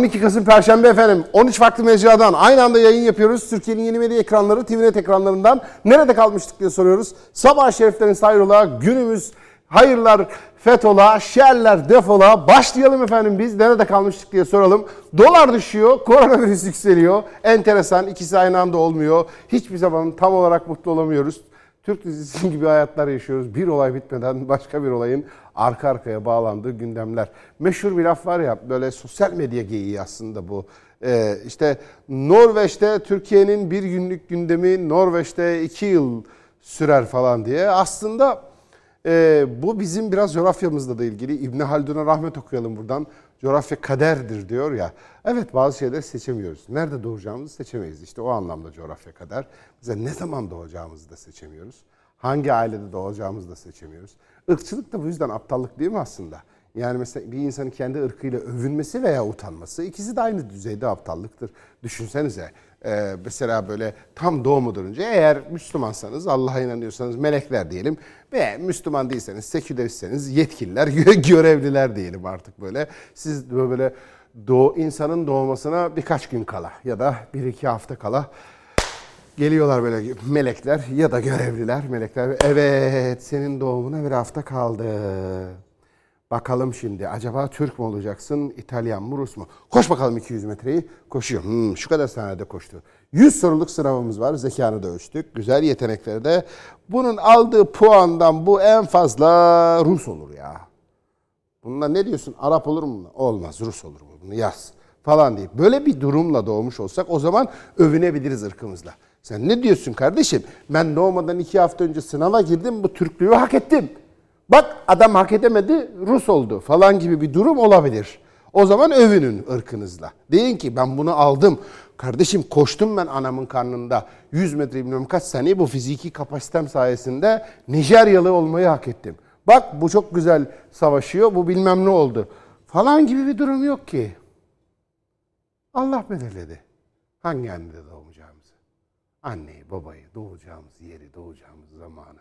12 Kasım Perşembe efendim 13 farklı mecradan aynı anda yayın yapıyoruz. Türkiye'nin yeni medya ekranları TVNet ekranlarından nerede kalmıştık diye soruyoruz. Sabah şeriflerin sayrola günümüz hayırlar fetola, şerler defola. Başlayalım efendim biz nerede kalmıştık diye soralım. Dolar düşüyor, koronavirüs yükseliyor. Enteresan ikisi aynı anda olmuyor. Hiçbir zaman tam olarak mutlu olamıyoruz. Türk dizisi gibi hayatlar yaşıyoruz. Bir olay bitmeden başka bir olayın arka arkaya bağlandığı gündemler. Meşhur bir laf var ya böyle sosyal medya geyiği aslında bu. Ee, işte Norveç'te Türkiye'nin bir günlük gündemi Norveç'te iki yıl sürer falan diye. Aslında e, bu bizim biraz coğrafyamızla da ilgili. İbni Haldun'a rahmet okuyalım buradan. Coğrafya kaderdir diyor ya. Evet bazı şeyleri seçemiyoruz. Nerede doğacağımızı seçemeyiz. İşte o anlamda coğrafya kader. Bize ne zaman doğacağımızı da seçemiyoruz. Hangi ailede doğacağımızı da seçemiyoruz. Irkçılık da bu yüzden aptallık değil mi aslında? Yani mesela bir insanın kendi ırkıyla övünmesi veya utanması ikisi de aynı düzeyde aptallıktır. Düşünsenize e, mesela böyle tam doğmadan önce eğer Müslümansanız Allah'a inanıyorsanız melekler diyelim ve Müslüman değilseniz seküleristseniz yetkililer görevliler diyelim artık böyle. Siz böyle doğ, insanın doğmasına birkaç gün kala ya da bir iki hafta kala Geliyorlar böyle melekler ya da görevliler melekler. Evet senin doğumuna bir hafta kaldı. Bakalım şimdi acaba Türk mü olacaksın, İtalyan mı, Rus mu? Koş bakalım 200 metreyi. Koşuyor. Hmm, şu kadar saniyede koştu. 100 soruluk sınavımız var. Zekanı da ölçtük. Güzel yetenekleri de. Bunun aldığı puandan bu en fazla Rus olur ya. Bununla ne diyorsun? Arap olur mu? Olmaz. Rus olur mu? Bunu yaz falan deyip böyle bir durumla doğmuş olsak o zaman övünebiliriz ırkımızla. Sen ne diyorsun kardeşim? Ben doğmadan iki hafta önce sınava girdim bu Türklüğü hak ettim. Bak adam hak edemedi Rus oldu falan gibi bir durum olabilir. O zaman övünün ırkınızla. Deyin ki ben bunu aldım. Kardeşim koştum ben anamın karnında 100 metre bilmem kaç saniye bu fiziki kapasitem sayesinde Nijeryalı olmayı hak ettim. Bak bu çok güzel savaşıyor bu bilmem ne oldu falan gibi bir durum yok ki. Allah belirledi. Hangi annede doğacağımızı? Anneyi, babayı, doğacağımız yeri, doğacağımız zamanı.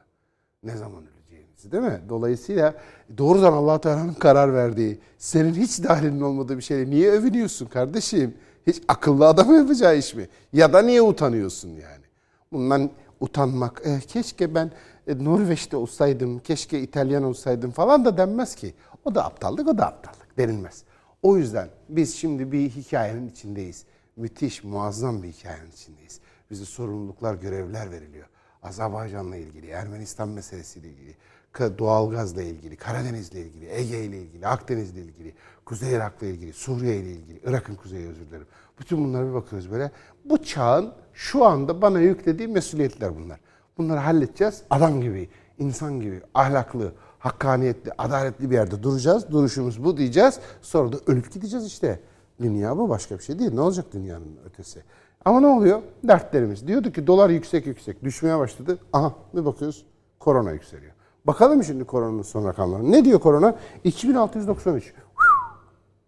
Ne zaman öleceğimizi değil mi? Dolayısıyla doğrudan allah Teala'nın karar verdiği, senin hiç dahilinin olmadığı bir şeyle niye övünüyorsun kardeşim? Hiç akıllı adam yapacağı iş mi? Ya da niye utanıyorsun yani? Bundan utanmak, eh, keşke ben e, Norveç'te olsaydım, keşke İtalyan olsaydım falan da denmez ki. O da aptallık, o da aptallık denilmez. O yüzden biz şimdi bir hikayenin içindeyiz. Müthiş, muazzam bir hikayenin içindeyiz. Bize sorumluluklar, görevler veriliyor. Azerbaycan'la ilgili, Ermenistan meselesiyle ilgili, doğalgazla ilgili, Karadeniz'le ilgili, Ege ile ilgili, Akdeniz'le ilgili, Kuzey Irak'la ilgili, Suriye ile ilgili, Irak'ın kuzeyi özür dilerim. Bütün bunlara bir bakıyoruz böyle. Bu çağın şu anda bana yüklediği mesuliyetler bunlar. Bunları halledeceğiz. Adam gibi, insan gibi, ahlaklı, hakkaniyetli, adaletli bir yerde duracağız. Duruşumuz bu diyeceğiz. Sonra da ölüp gideceğiz işte. Dünya bu başka bir şey değil. Ne olacak dünyanın ötesi? Ama ne oluyor? Dertlerimiz. Diyordu ki dolar yüksek yüksek. Düşmeye başladı. Aha bir bakıyoruz korona yükseliyor. Bakalım şimdi koronanın son rakamları. Ne diyor korona? 2693.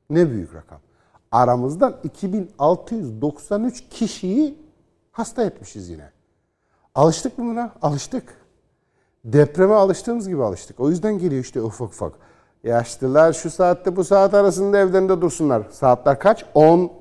Ne büyük rakam. Aramızdan 2693 kişiyi hasta etmişiz yine. Alıştık mı buna? Alıştık. Depreme alıştığımız gibi alıştık. O yüzden geliyor işte ufak ufak. Yaşlılar şu saatte bu saat arasında evlerinde dursunlar. Saatler kaç? 10,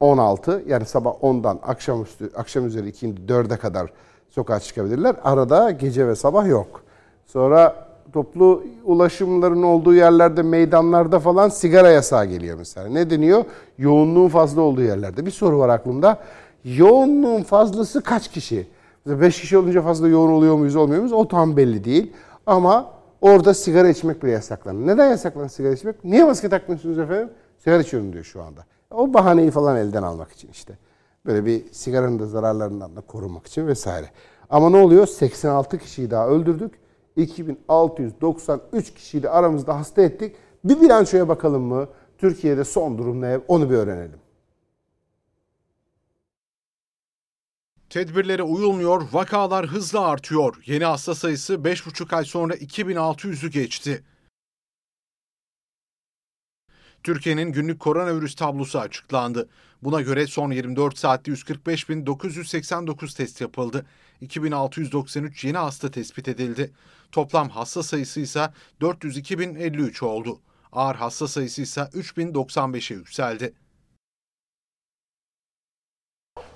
16. Yani sabah 10'dan akşamüstü, akşam üzeri 2, 4'e kadar sokağa çıkabilirler. Arada gece ve sabah yok. Sonra toplu ulaşımların olduğu yerlerde, meydanlarda falan sigara yasağı geliyor mesela. Ne deniyor? Yoğunluğun fazla olduğu yerlerde. Bir soru var aklımda. Yoğunluğun fazlası kaç kişi? 5 kişi olunca fazla yoğun oluyor muyuz olmuyor muyuz o tam belli değil. Ama orada sigara içmek bile yasaklanır. Neden yasaklanır sigara içmek? Niye maske takmıyorsunuz efendim? Sigara içiyorum diyor şu anda. O bahaneyi falan elden almak için işte. Böyle bir sigaranın da zararlarından da korunmak için vesaire. Ama ne oluyor? 86 kişiyi daha öldürdük. 2693 kişiyi de aramızda hasta ettik. Bir bilançoya bakalım mı? Türkiye'de son durum ne? Onu bir öğrenelim. Tedbirlere uyulmuyor, vakalar hızla artıyor. Yeni hasta sayısı 5,5 ay sonra 2600'ü geçti. Türkiye'nin günlük koronavirüs tablosu açıklandı. Buna göre son 24 saatte 145.989 test yapıldı. 2693 yeni hasta tespit edildi. Toplam hasta sayısı ise 402.053 oldu. Ağır hasta sayısı ise 3095'e yükseldi.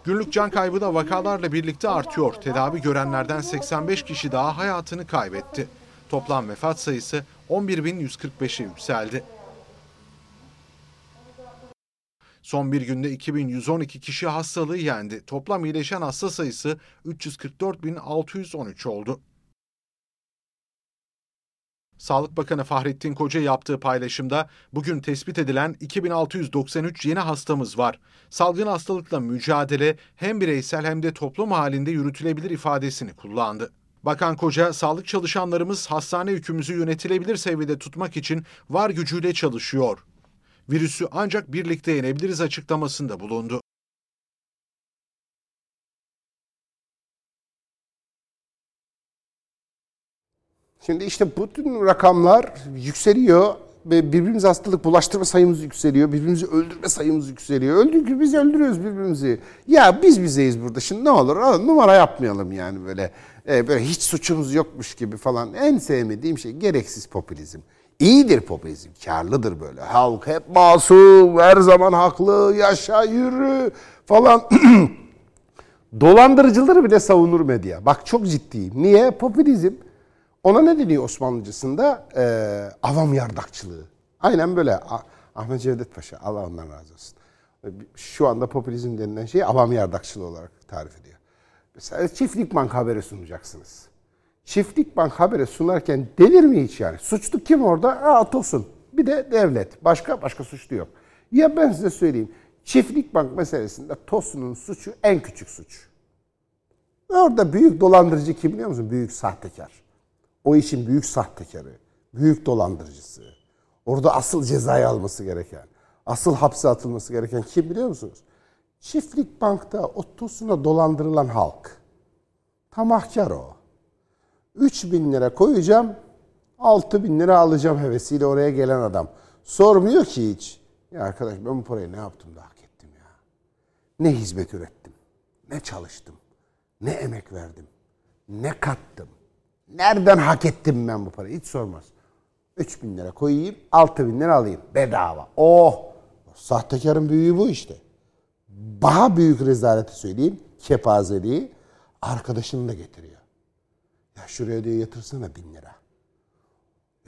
Günlük can kaybı da vakalarla birlikte artıyor. Tedavi görenlerden 85 kişi daha hayatını kaybetti. Toplam vefat sayısı 11.145'e yükseldi. Son bir günde 2112 kişi hastalığı yendi. Toplam iyileşen hasta sayısı 344.613 oldu. Sağlık Bakanı Fahrettin Koca yaptığı paylaşımda bugün tespit edilen 2693 yeni hastamız var. Salgın hastalıkla mücadele hem bireysel hem de toplum halinde yürütülebilir ifadesini kullandı. Bakan Koca, sağlık çalışanlarımız hastane yükümüzü yönetilebilir seviyede tutmak için var gücüyle çalışıyor. Virüsü ancak birlikte yenebiliriz açıklamasında bulundu. Şimdi işte bütün rakamlar yükseliyor ve birbirimize hastalık bulaştırma sayımız yükseliyor. Birbirimizi öldürme sayımız yükseliyor. Öldük biz öldürüyoruz birbirimizi. Ya biz bizeyiz burada. Şimdi ne olur numara yapmayalım yani böyle. e, böyle hiç suçumuz yokmuş gibi falan. En sevmediğim şey gereksiz popülizm. İyidir popülizm, karlıdır böyle. Halk hep masum, her zaman haklı, yaşa, yürü falan. Dolandırıcıları bile savunur medya. Bak çok ciddiyim. Niye? Popülizm. Ona ne deniyor Osmanlıcasında? Ee, avam yardakçılığı. Aynen böyle. Ah- Ahmet Cevdet Paşa, Allah ondan razı olsun. Şu anda popülizm denilen şey avam yardakçılığı olarak tarif ediyor. Mesela çiftlik bank haberi sunacaksınız. Çiftlik bank haberi sunarken denir mi hiç yani? Suçlu kim orada? Aa Tosun. Bir de devlet. Başka başka suçlu yok. Ya ben size söyleyeyim. Çiftlik bank meselesinde Tosun'un suçu en küçük suç. Orada büyük dolandırıcı kim biliyor musun? Büyük sahtekar. O işin büyük sahtekarı, büyük dolandırıcısı. Orada asıl cezayı alması gereken, asıl hapse atılması gereken kim biliyor musunuz? Çiftlik bankta o Tosun'a dolandırılan halk. Tamahkar o. 3 bin lira koyacağım, 6 bin lira alacağım hevesiyle oraya gelen adam. Sormuyor ki hiç. Ya arkadaş ben bu parayı ne yaptım da hak ettim ya. Ne hizmet ürettim, ne çalıştım, ne emek verdim, ne kattım. Nereden hak ettim ben bu parayı? Hiç sormaz. 3 bin lira koyayım, 6 bin lira alayım. Bedava. Oh! Sahtekarın büyüğü bu işte. Daha büyük rezaleti söyleyeyim. Kepazeliği arkadaşını da getiriyor. Ya şuraya diyor yatırsana bin lira.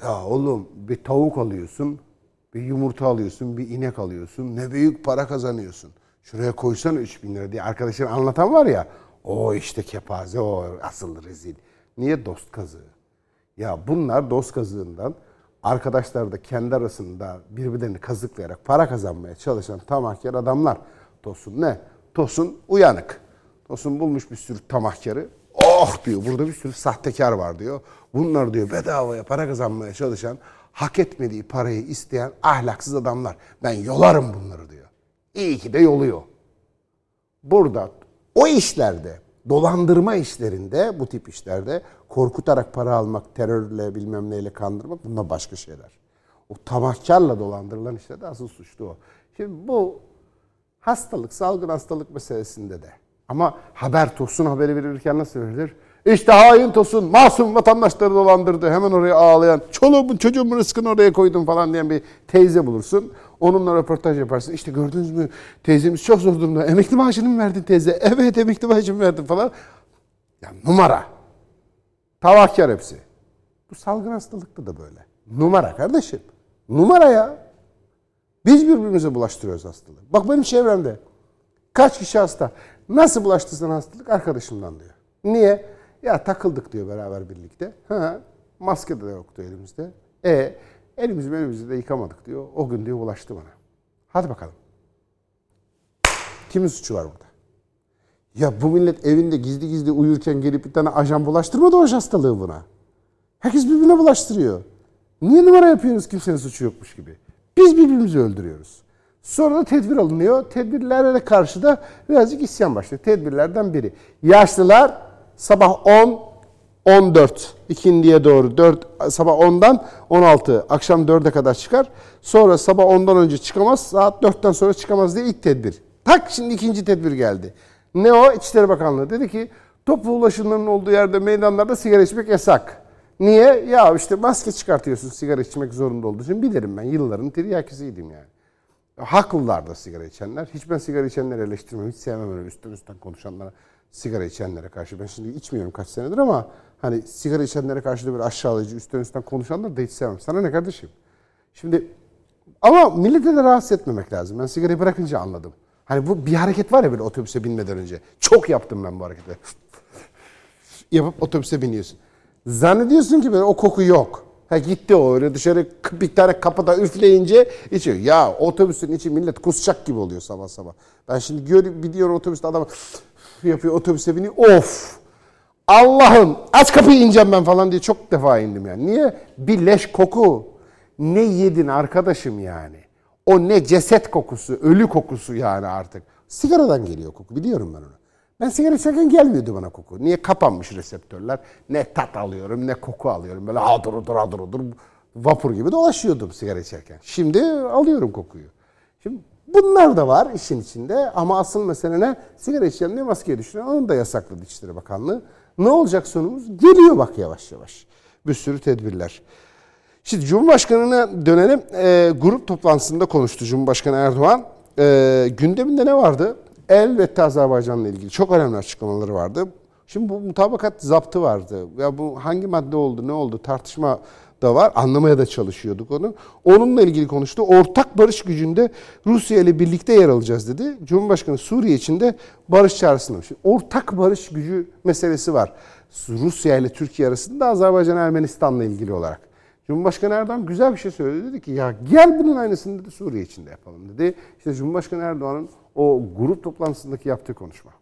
Ya oğlum bir tavuk alıyorsun, bir yumurta alıyorsun, bir inek alıyorsun. Ne büyük para kazanıyorsun. Şuraya koysana 3 bin lira diye arkadaşlar anlatan var ya. O işte kepaze, o asıl rezil. Niye dost kazığı? Ya bunlar dost kazığından arkadaşlar da kendi arasında birbirlerini kazıklayarak para kazanmaya çalışan tamahkar adamlar. Tosun ne? Tosun uyanık. Tosun bulmuş bir sürü tamahkarı. Oh diyor burada bir sürü sahtekar var diyor. Bunlar diyor bedavaya para kazanmaya çalışan, hak etmediği parayı isteyen ahlaksız adamlar. Ben yolarım bunları diyor. İyi ki de yoluyor. Burada o işlerde, dolandırma işlerinde, bu tip işlerde korkutarak para almak, terörle bilmem neyle kandırmak bunlar başka şeyler. O tamahkarla dolandırılan işlerde asıl suçlu o. Şimdi bu hastalık, salgın hastalık meselesinde de. Ama haber Tosun haberi verirken nasıl verilir? İşte hain Tosun masum vatandaşları dolandırdı. Hemen oraya ağlayan, çoluğumun çocuğumun rızkını oraya koydum falan diyen bir teyze bulursun. Onunla röportaj yaparsın. İşte gördünüz mü teyzemiz çok zor durumda. Emekli maaşını mı verdin teyze? Evet emekli maaşımı verdim falan. Ya numara. Tavahkar hepsi. Bu salgın hastalıkta da böyle. Numara kardeşim. Numara ya. Biz birbirimize bulaştırıyoruz hastalığı. Bak benim çevremde kaç kişi hasta. Nasıl bulaştı sana hastalık? Arkadaşımdan diyor. Niye? Ya takıldık diyor beraber birlikte. Ha, maske de yoktu elimizde. E elimizi elimizi de yıkamadık diyor. O gün diyor bulaştı bana. Hadi bakalım. Kimin suçu var burada? Ya bu millet evinde gizli gizli uyurken gelip bir tane ajan bulaştırmadı o hastalığı buna. Herkes birbirine bulaştırıyor. Niye numara yapıyoruz kimsenin suçu yokmuş gibi? Biz birbirimizi öldürüyoruz. Sonra da tedbir alınıyor. Tedbirlere karşı da birazcık isyan başlıyor. Tedbirlerden biri. Yaşlılar sabah 10, 14, ikindiye doğru 4, sabah 10'dan 16, akşam 4'e kadar çıkar. Sonra sabah 10'dan önce çıkamaz, saat 4'ten sonra çıkamaz diye ilk tedbir. Tak şimdi ikinci tedbir geldi. Ne o? İçişleri Bakanlığı dedi ki toplu ulaşımların olduğu yerde meydanlarda sigara içmek yasak. Niye? Ya işte maske çıkartıyorsun sigara içmek zorunda olduğu için bilirim ben. Yılların tiryakisiydim yani. Haklılar da sigara içenler. Hiç ben sigara içenleri eleştirmem. Hiç sevmem öyle üstten üstten konuşanlara, sigara içenlere karşı. Ben şimdi içmiyorum kaç senedir ama hani sigara içenlere karşı da böyle aşağılayıcı, üstten üstten konuşanları da hiç sevmem. Sana ne kardeşim? Şimdi ama millete de rahatsız etmemek lazım. Ben sigarayı bırakınca anladım. Hani bu bir hareket var ya böyle otobüse binmeden önce. Çok yaptım ben bu hareketi. Yapıp otobüse biniyorsun. Zannediyorsun ki böyle o koku yok. Ha gitti o öyle dışarı bir tane kapıda üfleyince içiyor. Ya otobüsün içi millet kusacak gibi oluyor sabah sabah. Ben şimdi gör, gidiyorum otobüste adam yapıyor otobüse biniyor. Of! Allah'ım aç kapıyı ineceğim ben falan diye çok defa indim yani. Niye? Bir leş koku. Ne yedin arkadaşım yani? O ne ceset kokusu, ölü kokusu yani artık. Sigaradan geliyor koku biliyorum ben onu. Ben sigara içerken gelmiyordu bana koku. Niye kapanmış reseptörler? Ne tat alıyorum ne koku alıyorum. Böyle hadur hudur hadur hudur vapur gibi dolaşıyordum sigara içerken. Şimdi alıyorum kokuyu. Şimdi bunlar da var işin içinde ama asıl mesele ne? Sigara içelim diye maskeye düşüren onu da yasakladı İçişleri Bakanlığı. Ne olacak sonumuz? Geliyor bak yavaş yavaş. Bir sürü tedbirler. Şimdi Cumhurbaşkanı'na dönelim. Ee, grup toplantısında konuştu Cumhurbaşkanı Erdoğan. Ee, gündeminde ne vardı? Elbette Azerbaycan'la ilgili çok önemli açıklamaları vardı. Şimdi bu mutabakat zaptı vardı. Ya bu hangi madde oldu, ne oldu tartışma da var. Anlamaya da çalışıyorduk onu. Onunla ilgili konuştu. Ortak barış gücünde Rusya ile birlikte yer alacağız dedi. Cumhurbaşkanı Suriye için de barış çağrısında. Şimdi ortak barış gücü meselesi var. Rusya ile Türkiye arasında Azerbaycan Ermenistan'la ilgili olarak. Cumhurbaşkanı Erdoğan güzel bir şey söyledi. Dedi ki ya gel bunun aynısını dedi Suriye için de yapalım dedi. İşte Cumhurbaşkanı Erdoğan'ın o grup toplantısındaki yaptığı konuşma.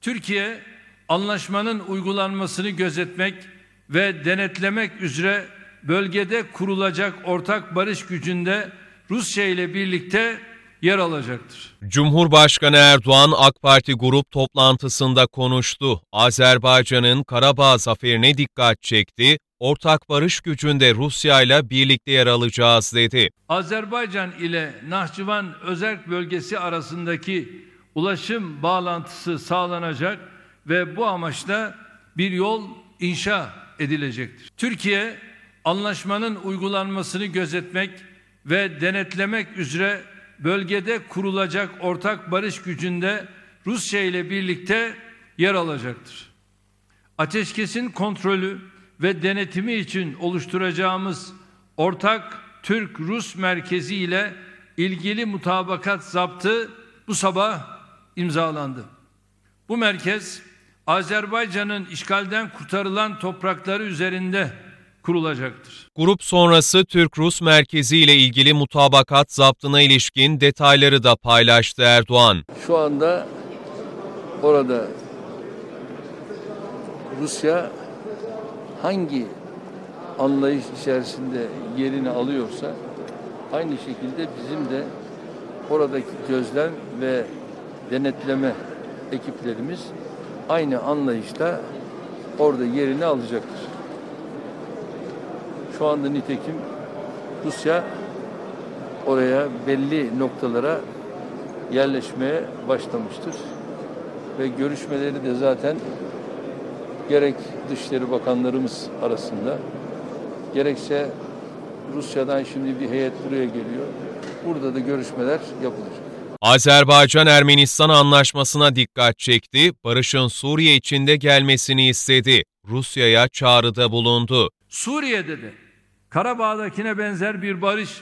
Türkiye anlaşmanın uygulanmasını gözetmek ve denetlemek üzere bölgede kurulacak ortak barış gücünde Rusya ile birlikte yer alacaktır. Cumhurbaşkanı Erdoğan AK Parti grup toplantısında konuştu. Azerbaycan'ın Karabağ zaferine dikkat çekti. Ortak barış gücünde Rusya ile birlikte yer alacağız dedi. Azerbaycan ile Nahçıvan Özerk bölgesi arasındaki ulaşım bağlantısı sağlanacak ve bu amaçla bir yol inşa edilecektir. Türkiye anlaşmanın uygulanmasını gözetmek ve denetlemek üzere bölgede kurulacak ortak barış gücünde Rusya ile birlikte yer alacaktır. Ateşkesin kontrolü ve denetimi için oluşturacağımız ortak Türk-Rus merkezi ile ilgili mutabakat zaptı bu sabah imzalandı. Bu merkez Azerbaycan'ın işgalden kurtarılan toprakları üzerinde kurulacaktır. Grup sonrası Türk-Rus merkezi ile ilgili mutabakat zaptına ilişkin detayları da paylaştı Erdoğan. Şu anda orada Rusya hangi anlayış içerisinde yerini alıyorsa aynı şekilde bizim de oradaki gözlem ve denetleme ekiplerimiz aynı anlayışta orada yerini alacaktır. Şu anda nitekim Rusya oraya belli noktalara yerleşmeye başlamıştır. Ve görüşmeleri de zaten gerek Dışişleri Bakanlarımız arasında gerekse Rusya'dan şimdi bir heyet buraya geliyor. Burada da görüşmeler yapılacak. Azerbaycan-Ermenistan anlaşmasına dikkat çekti, barışın Suriye içinde gelmesini istedi. Rusya'ya çağrıda bulundu. Suriye'de de Karabağ'dakine benzer bir barış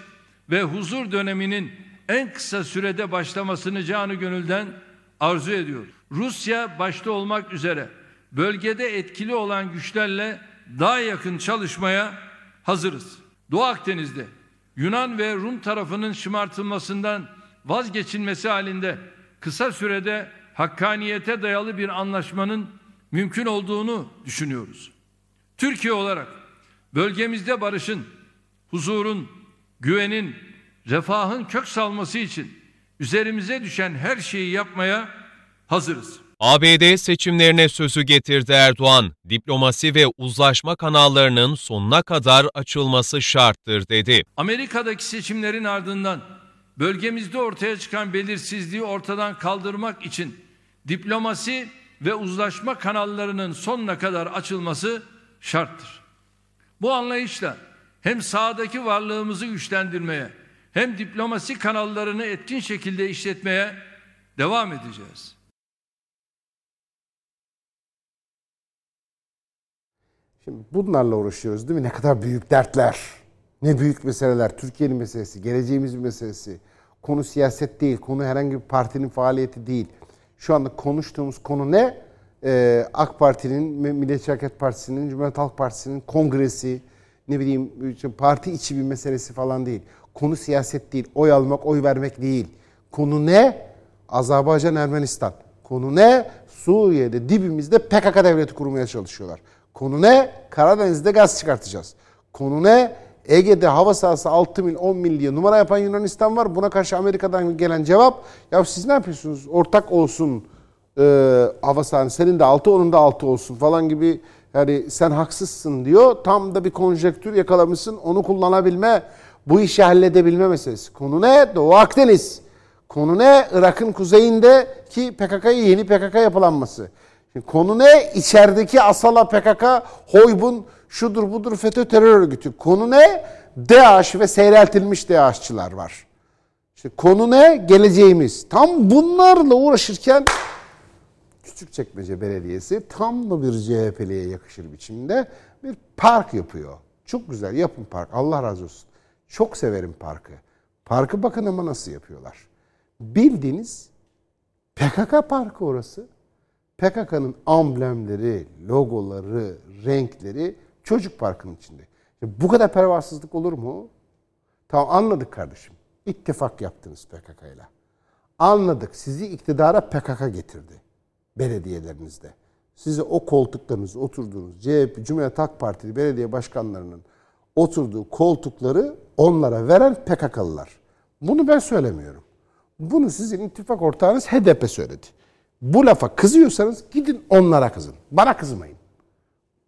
ve huzur döneminin en kısa sürede başlamasını canı gönülden arzu ediyor. Rusya başta olmak üzere bölgede etkili olan güçlerle daha yakın çalışmaya hazırız. Doğu Akdeniz'de Yunan ve Rum tarafının şımartılmasından vazgeçilmesi halinde kısa sürede hakkaniyete dayalı bir anlaşmanın mümkün olduğunu düşünüyoruz. Türkiye olarak bölgemizde barışın, huzurun, güvenin, refahın kök salması için üzerimize düşen her şeyi yapmaya hazırız. ABD seçimlerine sözü getirdi Erdoğan. Diplomasi ve uzlaşma kanallarının sonuna kadar açılması şarttır dedi. Amerika'daki seçimlerin ardından bölgemizde ortaya çıkan belirsizliği ortadan kaldırmak için diplomasi ve uzlaşma kanallarının sonuna kadar açılması şarttır. Bu anlayışla hem sahadaki varlığımızı güçlendirmeye hem diplomasi kanallarını etkin şekilde işletmeye devam edeceğiz. Şimdi bunlarla uğraşıyoruz değil mi? Ne kadar büyük dertler. Ne büyük meseleler. Türkiye'nin meselesi, geleceğimizin meselesi. Konu siyaset değil, konu herhangi bir partinin faaliyeti değil. Şu anda konuştuğumuz konu ne? Ee, AK Parti'nin, Milliyetçi Hareket Partisi'nin, Cumhuriyet Halk Partisi'nin kongresi, ne bileyim parti içi bir meselesi falan değil. Konu siyaset değil, oy almak, oy vermek değil. Konu ne? Azerbaycan, Ermenistan. Konu ne? Suriye'de dibimizde PKK devleti kurmaya çalışıyorlar. Konu ne? Karadeniz'de gaz çıkartacağız. Konu ne? Ege'de hava sahası 6 mil 10 mil diye numara yapan Yunanistan var. Buna karşı Amerika'dan gelen cevap ya siz ne yapıyorsunuz? Ortak olsun e, hava sahası senin de 6 onun da 6 olsun falan gibi yani sen haksızsın diyor. Tam da bir konjektür yakalamışsın onu kullanabilme bu işi halledebilme meselesi. Konu ne? Doğu Akdeniz. Konu ne? Irak'ın kuzeyindeki PKK'yı yeni PKK yapılanması. Şimdi konu ne? İçerideki Asala PKK, Hoybun, şudur budur FETÖ terör örgütü. Konu ne? DAEŞ ve seyreltilmiş DAEŞ'çılar var. İşte konu ne? Geleceğimiz. Tam bunlarla uğraşırken Küçükçekmece Belediyesi tam da bir CHP'liye yakışır biçimde bir park yapıyor. Çok güzel yapın park. Allah razı olsun. Çok severim parkı. Parkı bakın ama nasıl yapıyorlar. Bildiğiniz PKK parkı orası. PKK'nın amblemleri, logoları, renkleri çocuk parkının içinde. Bu kadar pervasızlık olur mu? Tamam anladık kardeşim. İttifak yaptınız PKK ile. Anladık. Sizi iktidara PKK getirdi. Belediyelerinizde. Size o koltuklarınız oturduğunuz CHP, Cumhuriyet Halk Partili belediye başkanlarının oturduğu koltukları onlara veren PKK'lılar. Bunu ben söylemiyorum. Bunu sizin ittifak ortağınız HDP söyledi. Bu lafa kızıyorsanız gidin onlara kızın. Bana kızmayın.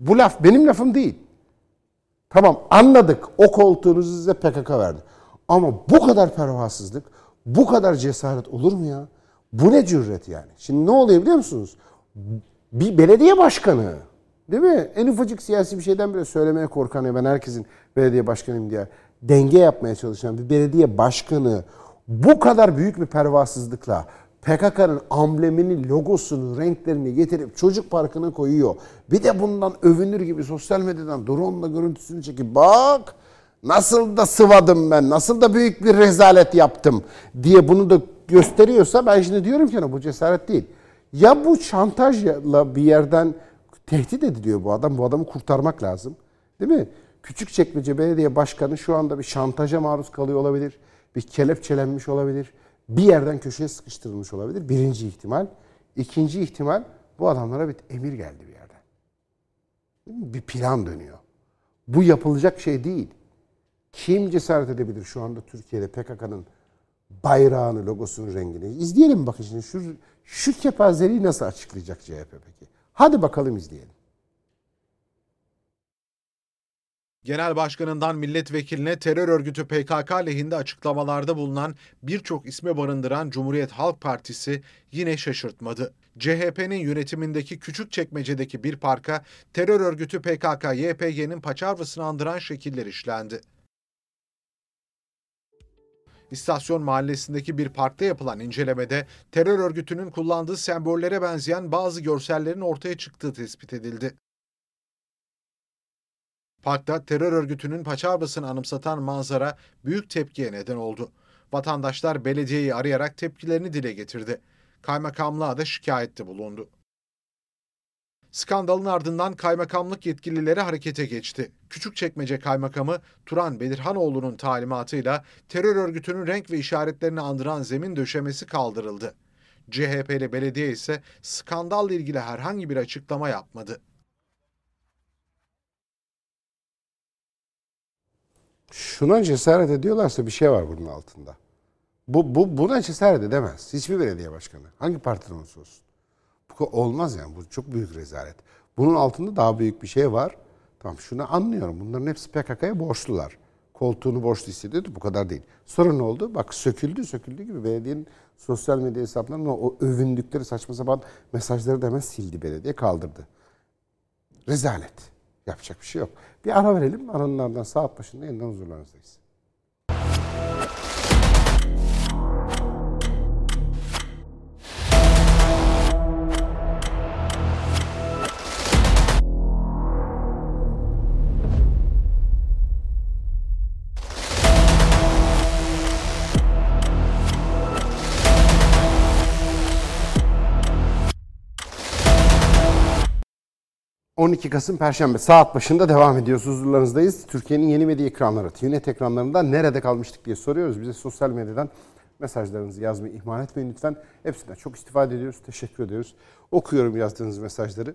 Bu laf benim lafım değil. Tamam anladık o koltuğunuzu size PKK verdi. Ama bu kadar pervasızlık, bu kadar cesaret olur mu ya? Bu ne cüret yani? Şimdi ne oluyor biliyor musunuz? Bir belediye başkanı değil mi? En ufacık siyasi bir şeyden bile söylemeye korkan ya ben herkesin belediye başkanıyım diye denge yapmaya çalışan bir belediye başkanı bu kadar büyük bir pervasızlıkla PKK'nın amblemini, logosunu, renklerini getirip çocuk parkına koyuyor. Bir de bundan övünür gibi sosyal medyadan drone'la görüntüsünü çekip bak nasıl da sıvadım ben, nasıl da büyük bir rezalet yaptım diye bunu da gösteriyorsa ben şimdi diyorum ki bu cesaret değil. Ya bu şantajla bir yerden tehdit ediliyor bu adam. Bu adamı kurtarmak lazım. Değil mi? Küçükçekmece Belediye Başkanı şu anda bir şantaja maruz kalıyor olabilir. Bir kelepçelenmiş olabilir bir yerden köşeye sıkıştırılmış olabilir. Birinci ihtimal. İkinci ihtimal bu adamlara bir emir geldi bir yerden. Bir plan dönüyor. Bu yapılacak şey değil. Kim cesaret edebilir şu anda Türkiye'de PKK'nın bayrağını, logosunun rengini? İzleyelim bakın şimdi şu, şu kepazeliği nasıl açıklayacak CHP peki? Hadi bakalım izleyelim. Genel Başkanından milletvekiline terör örgütü PKK lehinde açıklamalarda bulunan birçok isme barındıran Cumhuriyet Halk Partisi yine şaşırtmadı. CHP'nin yönetimindeki küçük çekmecedeki bir parka terör örgütü PKK-YPG'nin paçavrasını andıran şekiller işlendi. İstasyon mahallesindeki bir parkta yapılan incelemede terör örgütünün kullandığı sembollere benzeyen bazı görsellerin ortaya çıktığı tespit edildi. Parkta terör örgütünün paçavrasını anımsatan manzara büyük tepkiye neden oldu. Vatandaşlar belediyeyi arayarak tepkilerini dile getirdi. Kaymakamlığa da şikayette bulundu. Skandalın ardından kaymakamlık yetkilileri harekete geçti. Küçükçekmece Kaymakamı Turan Belirhanoğlu'nun talimatıyla terör örgütünün renk ve işaretlerini andıran zemin döşemesi kaldırıldı. CHP'li belediye ise skandalla ilgili herhangi bir açıklama yapmadı. şuna cesaret ediyorlarsa bir şey var bunun altında. Bu, bu buna cesaret edemez. Hiçbir belediye başkanı. Hangi partiden olursa olsun. Bu olmaz yani. Bu çok büyük rezalet. Bunun altında daha büyük bir şey var. Tamam şunu anlıyorum. Bunların hepsi PKK'ya borçlular. Koltuğunu borçlu hissediyordu. Bu kadar değil. Sonra ne oldu? Bak söküldü söküldü gibi belediyenin sosyal medya hesaplarında o övündükleri saçma sapan mesajları da hemen sildi belediye kaldırdı. Rezalet. Yapacak bir şey yok. Bir ara verelim. Aranın ardından saat başında yeniden huzurlarınızdayız. ...12 Kasım Perşembe saat başında devam ediyoruz. Huzurlarınızdayız. Türkiye'nin yeni medya ekranları, TVNet ekranlarında nerede kalmıştık diye soruyoruz. Bize sosyal medyadan mesajlarınızı yazmayı ihmal etmeyin lütfen. Hepsinden çok istifade ediyoruz. Teşekkür ediyoruz. Okuyorum yazdığınız mesajları.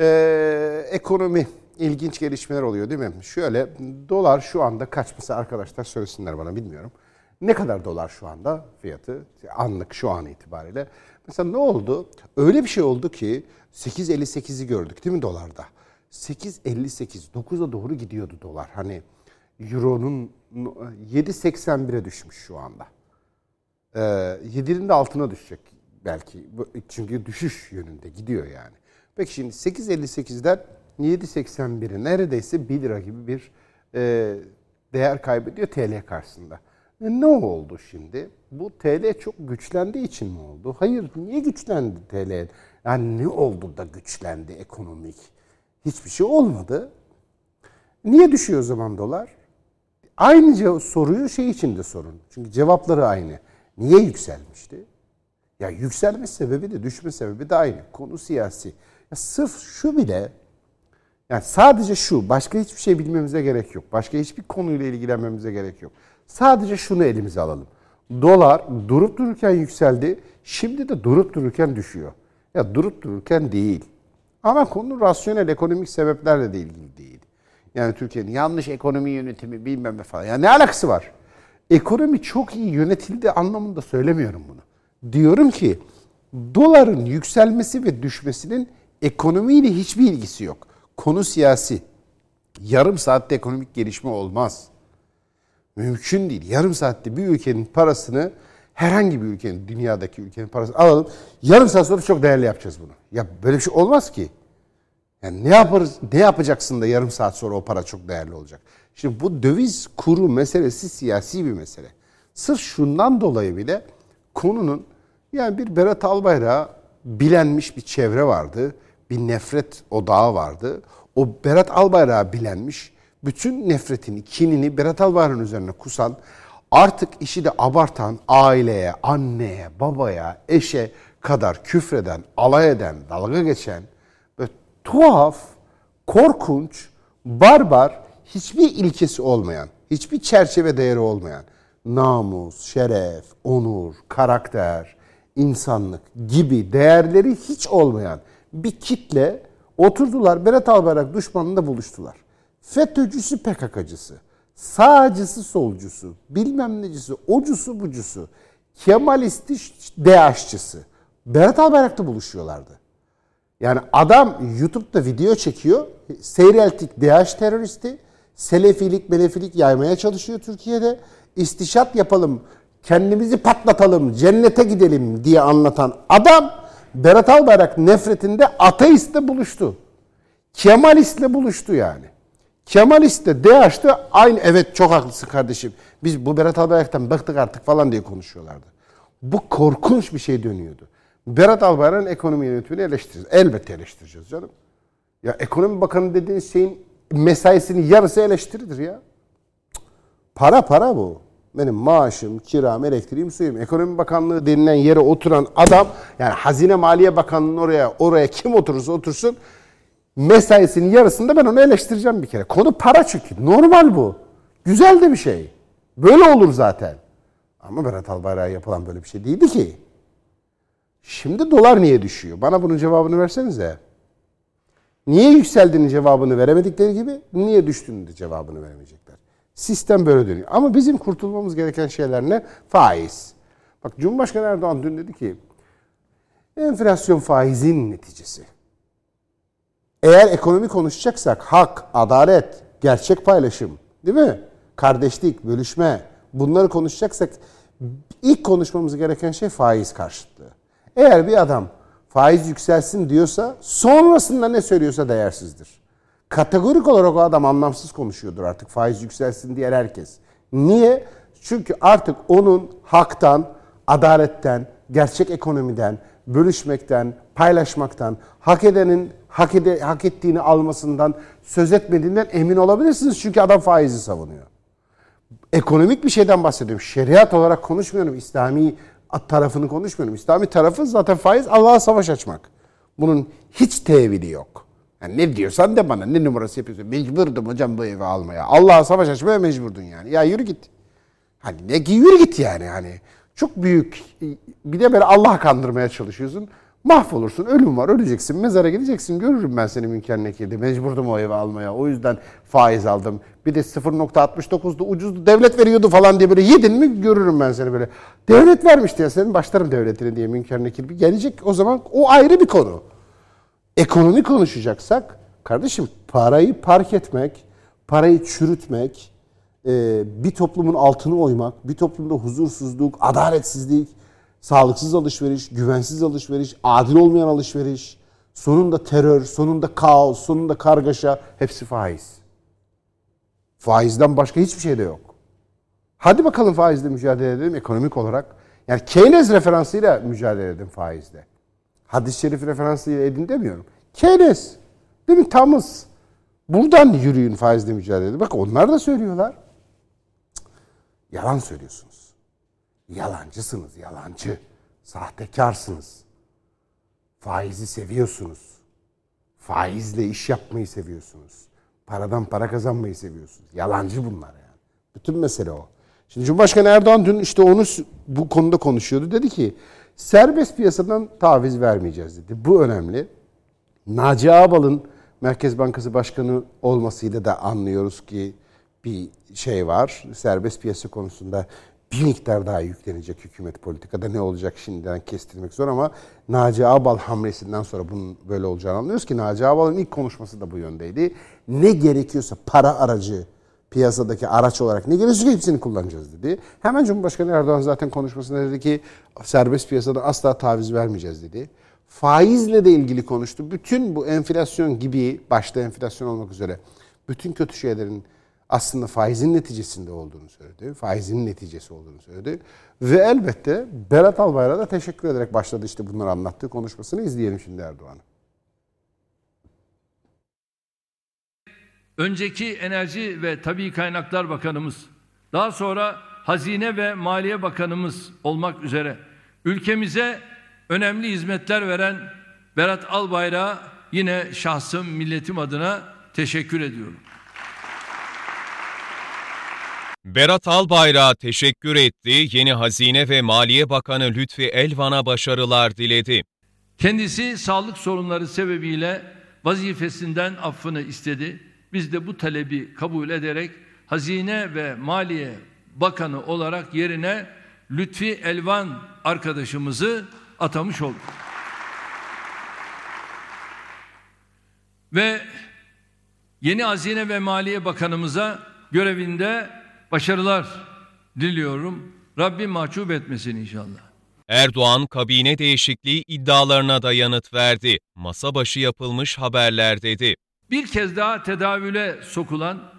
Ee, ekonomi ilginç gelişmeler oluyor değil mi? Şöyle dolar şu anda kaç mesela arkadaşlar söylesinler bana bilmiyorum. Ne kadar dolar şu anda fiyatı anlık şu an itibariyle? Mesela ne oldu? Öyle bir şey oldu ki 8.58'i gördük değil mi dolarda? 8.58, 9'a doğru gidiyordu dolar. Hani euronun 7.81'e düşmüş şu anda. Ee, 7'nin de altına düşecek belki. Çünkü düşüş yönünde gidiyor yani. Peki şimdi 8.58'den 7.81'e neredeyse 1 lira gibi bir e, değer kaybediyor TL karşısında. E ne oldu şimdi? Bu TL çok güçlendiği için mi oldu? Hayır, niye güçlendi TL? Yani ne oldu da güçlendi ekonomik? Hiçbir şey olmadı. Niye düşüyor o zaman dolar? Aynı soruyu şey için de sorun. Çünkü cevapları aynı. Niye yükselmişti? Ya yükselme sebebi de düşme sebebi de aynı. Konu siyasi. Ya sırf şu bile yani sadece şu, başka hiçbir şey bilmemize gerek yok. Başka hiçbir konuyla ilgilenmemize gerek yok. Sadece şunu elimize alalım. Dolar durup dururken yükseldi, şimdi de durup dururken düşüyor. Ya durup dururken değil. Ama konu rasyonel ekonomik sebeplerle de ilgili değil. Yani Türkiye'nin yanlış ekonomi yönetimi bilmem ne falan. Ya ne alakası var? Ekonomi çok iyi yönetildi anlamında söylemiyorum bunu. Diyorum ki doların yükselmesi ve düşmesinin ekonomiyle hiçbir ilgisi yok. Konu siyasi. Yarım saatte ekonomik gelişme olmaz. Mümkün değil. Yarım saatte bir ülkenin parasını herhangi bir ülkenin, dünyadaki ülkenin parasını alalım. Yarım saat sonra çok değerli yapacağız bunu. Ya böyle bir şey olmaz ki. Yani ne yaparız, ne yapacaksın da yarım saat sonra o para çok değerli olacak. Şimdi bu döviz kuru meselesi siyasi bir mesele. Sırf şundan dolayı bile konunun yani bir Berat Albayrak'a bilenmiş bir çevre vardı. Bir nefret odağı vardı. O Berat Albayrak'a bilenmiş bütün nefretini, kinini Berat Albayrak'ın üzerine kusan, artık işi de abartan aileye, anneye, babaya, eşe kadar küfreden, alay eden, dalga geçen ve tuhaf, korkunç, barbar, hiçbir ilkesi olmayan, hiçbir çerçeve değeri olmayan namus, şeref, onur, karakter, insanlık gibi değerleri hiç olmayan bir kitle oturdular Berat Albayrak düşmanında buluştular. FETÖ'cüsü PKK'cısı, sağcısı solcusu, bilmem necisi, ocusu bucusu, Kemalisti DH'çısı Berat Albayrak'ta buluşuyorlardı. Yani adam YouTube'da video çekiyor. Seyreltik DH teröristi. Selefilik, melefilik yaymaya çalışıyor Türkiye'de. İstişat yapalım, kendimizi patlatalım, cennete gidelim diye anlatan adam Berat Albayrak nefretinde ateistle buluştu. Kemalistle buluştu yani. Kemalist de DH'de aynı evet çok haklısın kardeşim. Biz bu Berat Albayrak'tan bıktık artık falan diye konuşuyorlardı. Bu korkunç bir şey dönüyordu. Berat Albayrak'ın ekonomi yönetimini eleştireceğiz. Elbette eleştireceğiz canım. Ya ekonomi bakanı dediğiniz şeyin mesaisinin yarısı eleştiridir ya. Para para bu. Benim maaşım, kiram, elektriğim, suyum. Ekonomi Bakanlığı denilen yere oturan adam yani Hazine Maliye Bakanlığı'nın oraya oraya kim oturursa otursun mesaisinin yarısında ben onu eleştireceğim bir kere. Konu para çünkü. Normal bu. Güzel de bir şey. Böyle olur zaten. Ama Berat Albayrak'a yapılan böyle bir şey değildi ki. Şimdi dolar niye düşüyor? Bana bunun cevabını versenize. Niye yükseldiğinin cevabını veremedikleri gibi niye düştüğünün de cevabını veremeyecekler. Sistem böyle dönüyor. Ama bizim kurtulmamız gereken şeyler ne? Faiz. Bak Cumhurbaşkanı Erdoğan dün dedi ki enflasyon faizin neticesi. Eğer ekonomi konuşacaksak hak, adalet, gerçek paylaşım, değil mi? Kardeşlik, bölüşme bunları konuşacaksak ilk konuşmamız gereken şey faiz karşıtlığı. Eğer bir adam faiz yükselsin diyorsa sonrasında ne söylüyorsa değersizdir. Kategorik olarak o adam anlamsız konuşuyordur artık faiz yükselsin diye herkes. Niye? Çünkü artık onun haktan, adaletten, gerçek ekonomiden, bölüşmekten, paylaşmaktan, hak edenin hak, ede, hak ettiğini almasından söz etmediğinden emin olabilirsiniz. Çünkü adam faizi savunuyor. Ekonomik bir şeyden bahsediyorum. Şeriat olarak konuşmuyorum. İslami tarafını konuşmuyorum. İslami tarafı zaten faiz Allah'a savaş açmak. Bunun hiç tevili yok. Yani ne diyorsan de bana ne numarası yapıyorsun. Mecburdum hocam bu evi almaya. Allah'a savaş açmaya mecburdun yani. Ya yürü git. Hani ne ki yürü git yani hani. Çok büyük bir de böyle Allah kandırmaya çalışıyorsun. Mahvolursun. Ölüm var. Öleceksin. Mezara gideceksin. Görürüm ben seni Münker Nekir'de. Mecburdum o evi almaya. O yüzden faiz aldım. Bir de 0.69'du ucuzdu. Devlet veriyordu falan diye böyle yedin mi görürüm ben seni böyle. Devlet vermişti ya senin başlarım devletine diye Münker Nekir. Gelecek o zaman o ayrı bir konu. Ekonomi konuşacaksak kardeşim parayı park etmek, parayı çürütmek, bir toplumun altını oymak, bir toplumda huzursuzluk, adaletsizlik, sağlıksız alışveriş, güvensiz alışveriş, adil olmayan alışveriş, sonunda terör, sonunda kaos, sonunda kargaşa hepsi faiz. Faizden başka hiçbir şey de yok. Hadi bakalım faizle mücadele edelim ekonomik olarak. Yani Keynes referansıyla mücadele edin faizle. Hadis-i şerif referansıyla edin demiyorum. Keynes, değil mi? Tamız. Buradan yürüyün faizle mücadele edin. Bak onlar da söylüyorlar. Yalan söylüyorsunuz. Yalancısınız, yalancı. Sahtekarsınız. Faizi seviyorsunuz. Faizle iş yapmayı seviyorsunuz. Paradan para kazanmayı seviyorsunuz. Yalancı bunlar yani. Bütün mesele o. Şimdi Cumhurbaşkanı Erdoğan dün işte onu bu konuda konuşuyordu. Dedi ki serbest piyasadan taviz vermeyeceğiz dedi. Bu önemli. Naci Ağbal'ın Merkez Bankası Başkanı olmasıyla da anlıyoruz ki bir şey var. Serbest piyasa konusunda bir miktar daha yüklenecek hükümet politikada. Ne olacak şimdiden kestirmek zor ama Naci Ağbal hamlesinden sonra bunun böyle olacağını anlıyoruz ki Naci Ağbal'ın ilk konuşması da bu yöndeydi. Ne gerekiyorsa para aracı piyasadaki araç olarak ne gerekiyorsa hepsini kullanacağız dedi. Hemen Cumhurbaşkanı Erdoğan zaten konuşmasında dedi ki serbest piyasada asla taviz vermeyeceğiz dedi. Faizle de ilgili konuştu. Bütün bu enflasyon gibi başta enflasyon olmak üzere bütün kötü şeylerin aslında faizin neticesinde olduğunu söyledi. Faizin neticesi olduğunu söyledi. Ve elbette Berat Albayrak'a da teşekkür ederek başladı işte bunları anlattığı konuşmasını izleyelim şimdi Erdoğan'ı. Önceki Enerji ve Tabii Kaynaklar Bakanımız, daha sonra Hazine ve Maliye Bakanımız olmak üzere ülkemize önemli hizmetler veren Berat Albayrak'a yine şahsım, milletim adına teşekkür ediyorum. Berat Albayrak'a teşekkür etti, yeni Hazine ve Maliye Bakanı Lütfi Elvan'a başarılar diledi. Kendisi sağlık sorunları sebebiyle vazifesinden affını istedi. Biz de bu talebi kabul ederek Hazine ve Maliye Bakanı olarak yerine Lütfi Elvan arkadaşımızı atamış olduk. Ve yeni Hazine ve Maliye Bakanımıza görevinde başarılar diliyorum. Rabbim mahcup etmesin inşallah. Erdoğan kabine değişikliği iddialarına da yanıt verdi. Masa başı yapılmış haberler dedi. Bir kez daha tedavüle sokulan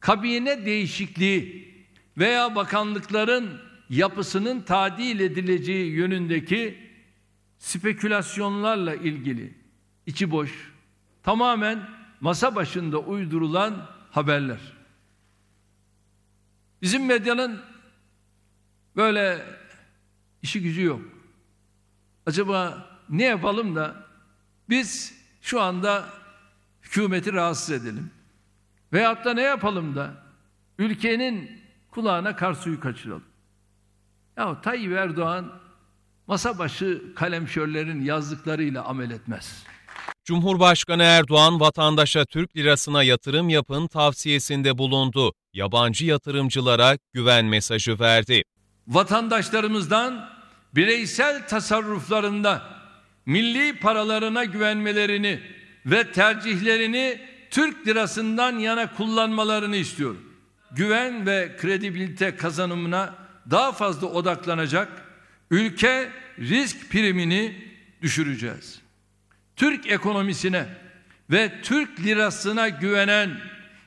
kabine değişikliği veya bakanlıkların yapısının tadil edileceği yönündeki spekülasyonlarla ilgili içi boş, tamamen masa başında uydurulan haberler. Bizim medyanın böyle işi gücü yok. Acaba ne yapalım da biz şu anda hükümeti rahatsız edelim. Veyahut da ne yapalım da ülkenin kulağına kar suyu kaçıralım. Ya Tayyip Erdoğan masa başı kalemşörlerin yazdıklarıyla amel etmez. Cumhurbaşkanı Erdoğan vatandaşa Türk lirasına yatırım yapın tavsiyesinde bulundu. Yabancı yatırımcılara güven mesajı verdi. Vatandaşlarımızdan bireysel tasarruflarında milli paralarına güvenmelerini ve tercihlerini Türk lirasından yana kullanmalarını istiyorum. Güven ve kredibilite kazanımına daha fazla odaklanacak, ülke risk primini düşüreceğiz. Türk ekonomisine ve Türk lirasına güvenen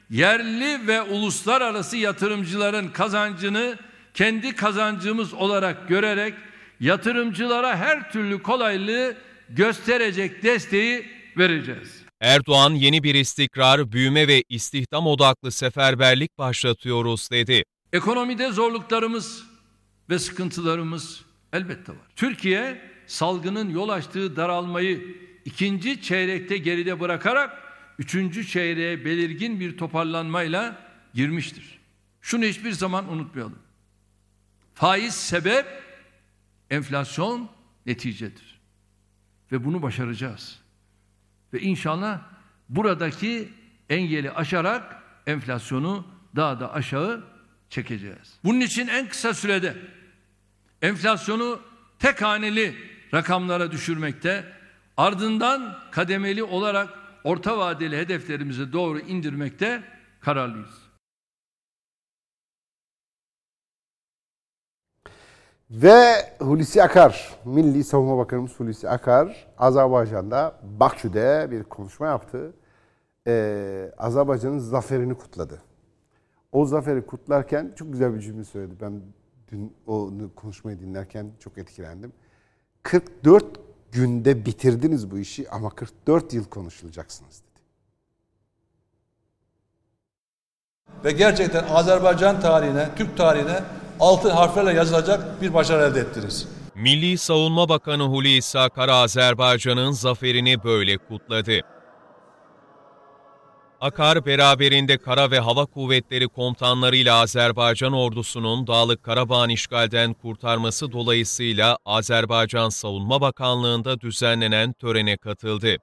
yerli ve uluslararası yatırımcıların kazancını kendi kazancımız olarak görerek yatırımcılara her türlü kolaylığı gösterecek desteği vereceğiz. Erdoğan yeni bir istikrar, büyüme ve istihdam odaklı seferberlik başlatıyoruz dedi. Ekonomide zorluklarımız ve sıkıntılarımız elbette var. Türkiye salgının yol açtığı daralmayı ikinci çeyrekte geride bırakarak üçüncü çeyreğe belirgin bir toparlanmayla girmiştir. Şunu hiçbir zaman unutmayalım. Faiz sebep, enflasyon neticedir. Ve bunu başaracağız. Ve inşallah buradaki engeli aşarak enflasyonu daha da aşağı çekeceğiz. Bunun için en kısa sürede enflasyonu tek haneli rakamlara düşürmekte, ardından kademeli olarak orta vadeli hedeflerimize doğru indirmekte kararlıyız. Ve Hulusi Akar, Milli Savunma Bakanımız Hulusi Akar, Azerbaycan'da Bakü'de bir konuşma yaptı. Ee, Azerbaycan'ın zaferini kutladı. O zaferi kutlarken çok güzel bir cümle söyledi. Ben dün o konuşmayı dinlerken çok etkilendim. 44 günde bitirdiniz bu işi ama 44 yıl konuşulacaksınız dedi. Ve gerçekten Azerbaycan tarihine, Türk tarihine altın harflerle yazılacak bir başarı elde ettiniz. Milli Savunma Bakanı Hulusi Akar Azerbaycan'ın zaferini böyle kutladı. Akar beraberinde Kara ve Hava Kuvvetleri komutanlarıyla Azerbaycan ordusunun Dağlık Karabağ'ın işgalden kurtarması dolayısıyla Azerbaycan Savunma Bakanlığı'nda düzenlenen törene katıldı.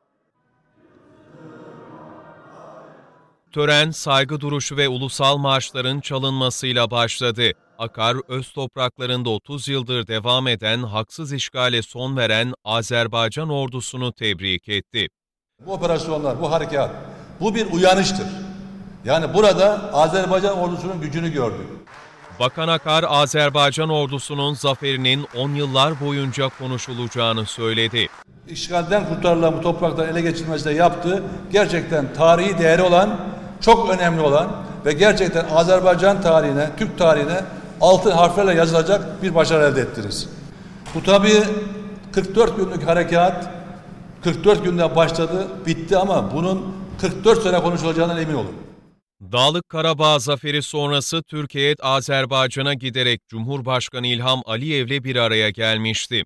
Tören, saygı duruşu ve ulusal marşların çalınmasıyla başladı. Akar, öz topraklarında 30 yıldır devam eden haksız işgale son veren Azerbaycan ordusunu tebrik etti. Bu operasyonlar, bu harekat, bu bir uyanıştır. Yani burada Azerbaycan ordusunun gücünü gördük. Bakan Akar, Azerbaycan ordusunun zaferinin 10 yıllar boyunca konuşulacağını söyledi. İşgalden kurtarılan bu toprakların ele geçirilmesinde yaptığı gerçekten tarihi değeri olan, çok önemli olan ve gerçekten Azerbaycan tarihine, Türk tarihine altın harflerle yazılacak bir başarı elde ettiniz. Bu tabii 44 günlük harekat 44 günde başladı, bitti ama bunun 44 sene konuşulacağından emin olun. Dağlık Karabağ zaferi sonrası Türkiye Azerbaycan'a giderek Cumhurbaşkanı İlham Aliyev'le bir araya gelmişti.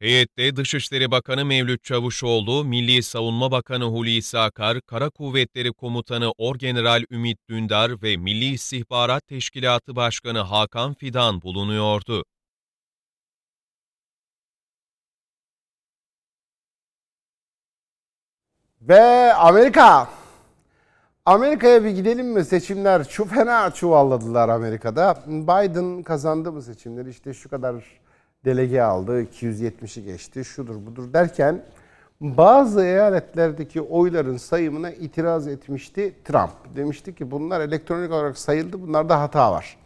Heyette Dışişleri Bakanı Mevlüt Çavuşoğlu, Milli Savunma Bakanı Hulusi Akar, Kara Kuvvetleri Komutanı Orgeneral Ümit Dündar ve Milli İstihbarat Teşkilatı Başkanı Hakan Fidan bulunuyordu. Ve Amerika. Amerika'ya bir gidelim mi? Seçimler şu fena çuvalladılar Amerika'da. Biden kazandı mı seçimleri? İşte şu kadar delege aldı, 270'i geçti, şudur budur derken bazı eyaletlerdeki oyların sayımına itiraz etmişti Trump. Demişti ki bunlar elektronik olarak sayıldı, bunlarda hata var.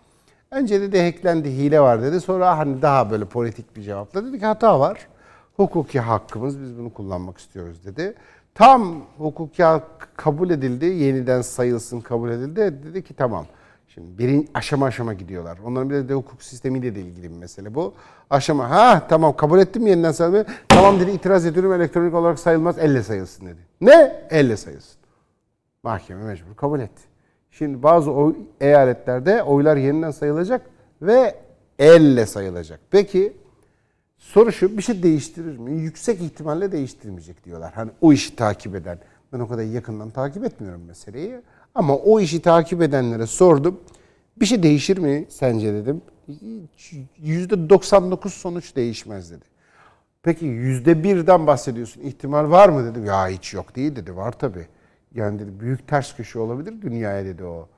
Önce dedi hacklendi, hile var dedi. Sonra hani daha böyle politik bir cevapla dedi ki hata var. Hukuki hakkımız, biz bunu kullanmak istiyoruz dedi. Tam hukuki kabul edildi, yeniden sayılsın kabul edildi. Dedi ki tamam. Şimdi birin aşama aşama gidiyorlar. Onların bir de hukuk sistemiyle de ilgili bir mesele bu. Aşama ha tamam kabul ettim yeniden sayılma. Tamam dedi itiraz ediyorum elektronik olarak sayılmaz elle sayılsın dedi. Ne? Elle sayılsın. Mahkeme mecbur kabul etti. Şimdi bazı oy, eyaletlerde oylar yeniden sayılacak ve elle sayılacak. Peki soru şu bir şey değiştirir mi? Yüksek ihtimalle değiştirmeyecek diyorlar. Hani o işi takip eden. Ben o kadar yakından takip etmiyorum meseleyi. Ama o işi takip edenlere sordum. Bir şey değişir mi sence dedim. %99 sonuç değişmez dedi. Peki %1'den bahsediyorsun. İhtimal var mı dedim. Ya hiç yok değil dedi. Var tabii. Yani dedi büyük ters köşe olabilir dünyaya dedi o.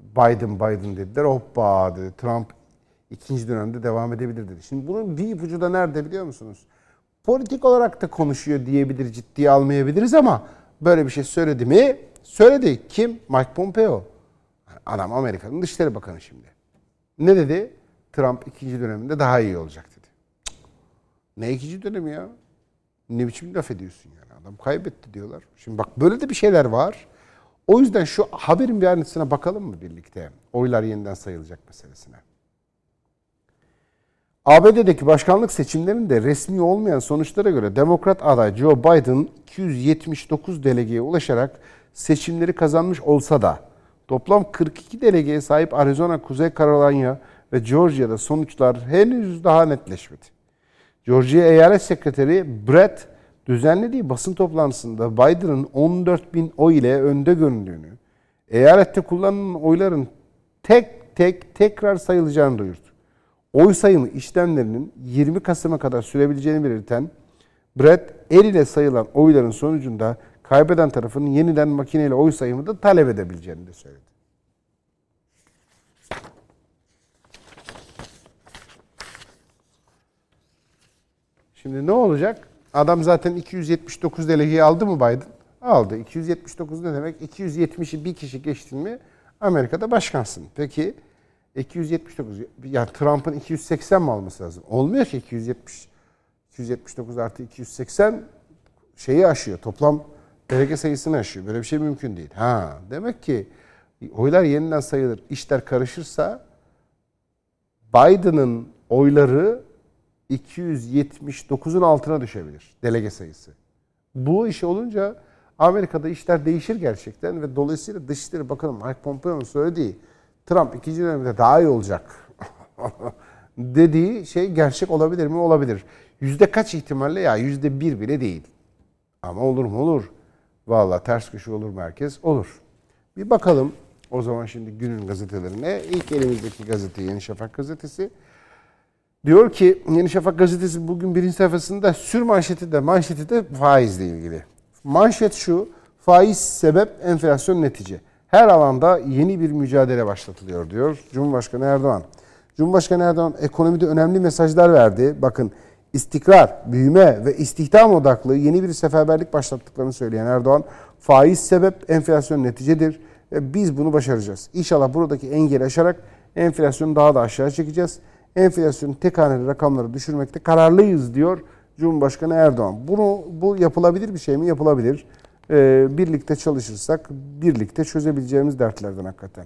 Biden Biden dediler. Hoppa dedi. Trump ikinci dönemde devam edebilir dedi. Şimdi bunun bir ipucu da nerede biliyor musunuz? Politik olarak da konuşuyor diyebilir, ciddiye almayabiliriz ama böyle bir şey söyledi mi Söyledi. Kim? Mike Pompeo. Adam Amerika'nın Dışişleri Bakanı şimdi. Ne dedi? Trump ikinci döneminde daha iyi olacak dedi. Ne ikinci dönemi ya? Ne biçim laf ediyorsun yani? Adam kaybetti diyorlar. Şimdi bak böyle de bir şeyler var. O yüzden şu haberin bir ayrıntısına bakalım mı birlikte? Oylar yeniden sayılacak meselesine. ABD'deki başkanlık seçimlerinde resmi olmayan sonuçlara göre Demokrat aday Joe Biden 279 delegeye ulaşarak seçimleri kazanmış olsa da toplam 42 delegeye sahip Arizona, Kuzey Carolina ve Georgia'da sonuçlar henüz daha netleşmedi. Georgia Eyalet Sekreteri Brett düzenlediği basın toplantısında Biden'ın 14 bin oy ile önde göründüğünü, eyalette kullanılan oyların tek tek tekrar sayılacağını duyurdu. Oy sayımı işlemlerinin 20 Kasım'a kadar sürebileceğini belirten Brett, el ile sayılan oyların sonucunda kaybeden tarafın yeniden makineyle oy sayımı da talep edebileceğini de söyledi. Şimdi ne olacak? Adam zaten 279 delegeyi aldı mı Biden? Aldı. 279 ne demek? 270'i bir kişi geçtin mi Amerika'da başkansın. Peki 279 yani Trump'ın 280 mi alması lazım? Olmuyor ki 270 279 artı 280 şeyi aşıyor. Toplam delege sayısını aşıyor. Böyle bir şey mümkün değil. Ha demek ki oylar yeniden sayılır. İşler karışırsa Biden'ın oyları 279'un altına düşebilir delege sayısı. Bu iş olunca Amerika'da işler değişir gerçekten ve dolayısıyla Dışişleri Bakanı Mike Pompeo'nun söylediği Trump ikinci dönemde daha iyi olacak dediği şey gerçek olabilir mi? Olabilir. Yüzde kaç ihtimalle? Ya yüzde bir bile değil. Ama olur mu? Olur. Valla ters köşe olur mu herkes? Olur. Bir bakalım o zaman şimdi günün gazetelerine. İlk elimizdeki gazete Yeni Şafak gazetesi. Diyor ki Yeni Şafak gazetesi bugün birinci sayfasında sür manşeti de manşeti de faizle ilgili. Manşet şu, faiz sebep enflasyon netice. Her alanda yeni bir mücadele başlatılıyor diyor Cumhurbaşkanı Erdoğan. Cumhurbaşkanı Erdoğan ekonomide önemli mesajlar verdi. Bakın istikrar, büyüme ve istihdam odaklı yeni bir seferberlik başlattıklarını söyleyen Erdoğan, faiz sebep, enflasyon neticedir ve biz bunu başaracağız. İnşallah buradaki engeli aşarak enflasyonu daha da aşağı çekeceğiz. Enflasyonun tek haneli rakamları düşürmekte kararlıyız diyor Cumhurbaşkanı Erdoğan. Bunu bu yapılabilir bir şey mi? Yapılabilir. Ee, birlikte çalışırsak birlikte çözebileceğimiz dertlerden hakikaten.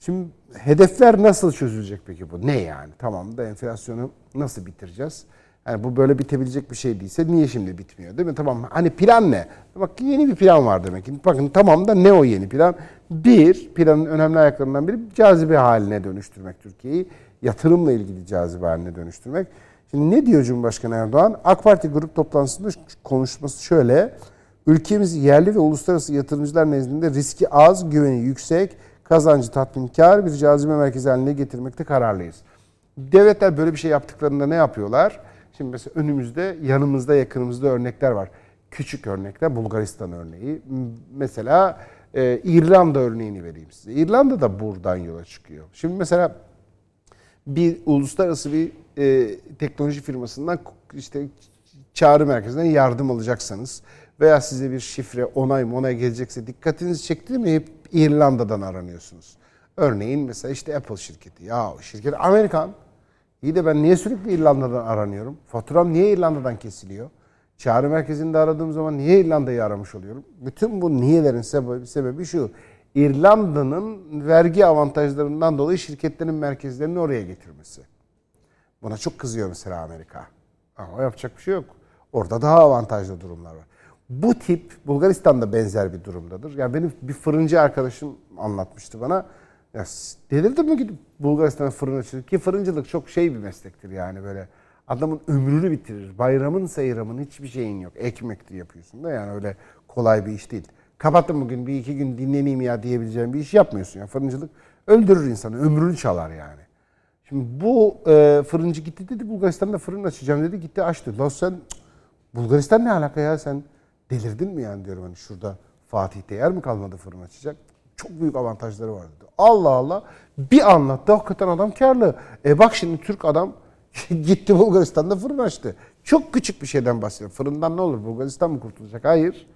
Şimdi hedefler nasıl çözülecek peki bu? Ne yani? Tamam da enflasyonu nasıl bitireceğiz? Yani bu böyle bitebilecek bir şey değilse niye şimdi bitmiyor değil mi? Tamam hani plan ne? Bak yeni bir plan var demek ki. Bakın tamam da ne o yeni plan? Bir, planın önemli ayaklarından biri cazibe haline dönüştürmek Türkiye'yi. Yatırımla ilgili cazibe haline dönüştürmek. Şimdi ne diyor Cumhurbaşkanı Erdoğan? AK Parti grup toplantısında konuşması şöyle. Ülkemiz yerli ve uluslararası yatırımcılar nezdinde riski az, güveni yüksek, kazancı tatminkar bir cazibe merkezi haline getirmekte kararlıyız. Devletler böyle bir şey yaptıklarında ne yapıyorlar? Şimdi mesela önümüzde, yanımızda, yakınımızda örnekler var. Küçük örnekler, Bulgaristan örneği. Mesela e, İrlanda örneğini vereyim size. İrlanda da buradan yola çıkıyor. Şimdi mesela bir uluslararası bir e, teknoloji firmasından işte çağrı merkezinden yardım alacaksanız veya size bir şifre onay mı onay gelecekse dikkatinizi çekti mi hep İrlanda'dan aranıyorsunuz. Örneğin mesela işte Apple şirketi. Ya şirket Amerikan. İyi de ben niye sürekli İrlanda'dan aranıyorum? Faturam niye İrlanda'dan kesiliyor? Çağrı merkezinde aradığım zaman niye İrlanda'yı aramış oluyorum? Bütün bu niyelerin sebebi, sebebi şu. İrlanda'nın vergi avantajlarından dolayı şirketlerin merkezlerini oraya getirmesi. Buna çok kızıyor mesela Amerika. Ama yapacak bir şey yok. Orada daha avantajlı durumlar var. Bu tip Bulgaristan'da benzer bir durumdadır. Yani benim bir fırıncı arkadaşım anlatmıştı bana. Ya delirdin mi gidip Bulgaristan'a fırın açılır? Ki fırıncılık çok şey bir meslektir yani böyle. Adamın ömrünü bitirir. Bayramın seyramın hiçbir şeyin yok. Ekmekli yapıyorsun da yani öyle kolay bir iş değil. Kapattım bugün bir iki gün dinleneyim ya diyebileceğim bir iş yapmıyorsun. Yani fırıncılık öldürür insanı. Ömrünü çalar yani. Şimdi bu e, fırıncı gitti dedi Bulgaristan'da fırın açacağım dedi. Gitti açtı. Lan sen Bulgaristan ne alaka ya sen delirdin mi yani diyorum hani şurada Fatih'te yer mi kalmadı fırın açacak? Çok büyük avantajları var dedi. Allah Allah bir anlattı hakikaten adam karlı. E bak şimdi Türk adam gitti Bulgaristan'da fırın açtı. Çok küçük bir şeyden bahsediyor. Fırından ne olur Bulgaristan mı kurtulacak? Hayır.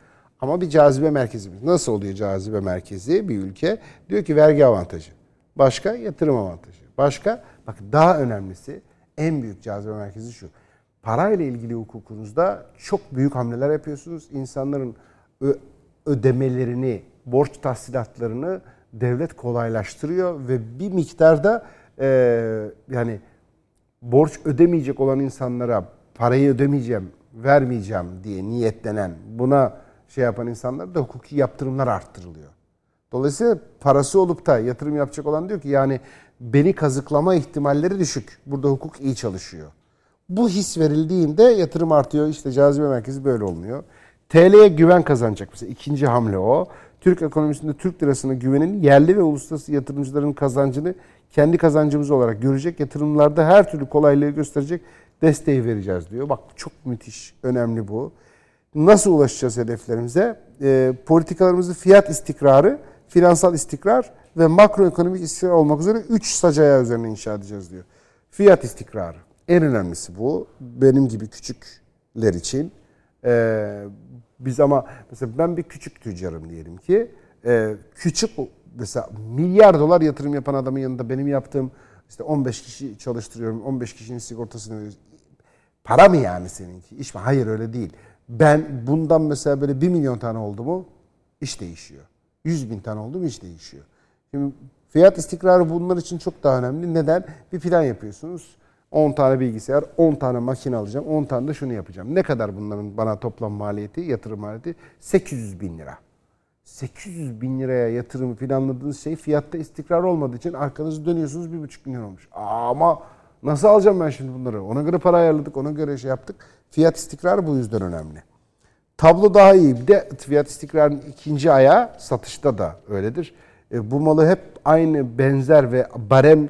Ama bir cazibe merkezimiz. Nasıl oluyor cazibe merkezi bir ülke? Diyor ki vergi avantajı. Başka yatırım avantajı. Başka bak daha önemlisi en büyük cazibe merkezi şu. Parayla ilgili hukukunuzda çok büyük hamleler yapıyorsunuz. İnsanların ödemelerini, borç tahsilatlarını devlet kolaylaştırıyor ve bir miktarda e, yani borç ödemeyecek olan insanlara parayı ödemeyeceğim, vermeyeceğim diye niyetlenen, buna şey yapan insanlar da hukuki yaptırımlar arttırılıyor. Dolayısıyla parası olup da yatırım yapacak olan diyor ki yani beni kazıklama ihtimalleri düşük. Burada hukuk iyi çalışıyor. Bu his verildiğinde yatırım artıyor. İşte cazibe merkezi böyle olmuyor. TL'ye güven kazanacak mesela ikinci hamle o. Türk ekonomisinde Türk lirasına güvenin yerli ve uluslararası yatırımcıların kazancını kendi kazancımız olarak görecek. Yatırımlarda her türlü kolaylığı gösterecek desteği vereceğiz diyor. Bak çok müthiş, önemli bu. Nasıl ulaşacağız hedeflerimize? E, politikalarımızı fiyat istikrarı, finansal istikrar ve makroekonomik istikrar olmak üzere 3 sacaya üzerine inşa edeceğiz diyor. Fiyat istikrarı. En önemlisi bu. Benim gibi küçükler için. E, biz ama mesela ben bir küçük tüccarım diyelim ki. E, küçük mesela milyar dolar yatırım yapan adamın yanında benim yaptığım işte 15 kişi çalıştırıyorum. 15 kişinin sigortasını veriyoruz. Para mı yani seninki? İş mi? Hayır öyle değil. Ben bundan mesela böyle 1 milyon tane oldu mu iş değişiyor. 100 bin tane oldu mu iş değişiyor. Şimdi fiyat istikrarı bunlar için çok daha önemli. Neden? Bir plan yapıyorsunuz. 10 tane bilgisayar, 10 tane makine alacağım, 10 tane de şunu yapacağım. Ne kadar bunların bana toplam maliyeti, yatırım maliyeti? 800 bin lira. 800 bin liraya yatırımı planladığınız şey fiyatta istikrar olmadığı için arkanızı dönüyorsunuz 1,5 milyon olmuş. Ama nasıl alacağım ben şimdi bunları? Ona göre para ayarladık, ona göre şey yaptık. Fiyat istikrarı bu yüzden önemli. Tablo daha iyi. Bir de fiyat istikrarının ikinci ayağı satışta da öyledir. E, bu malı hep aynı benzer ve barem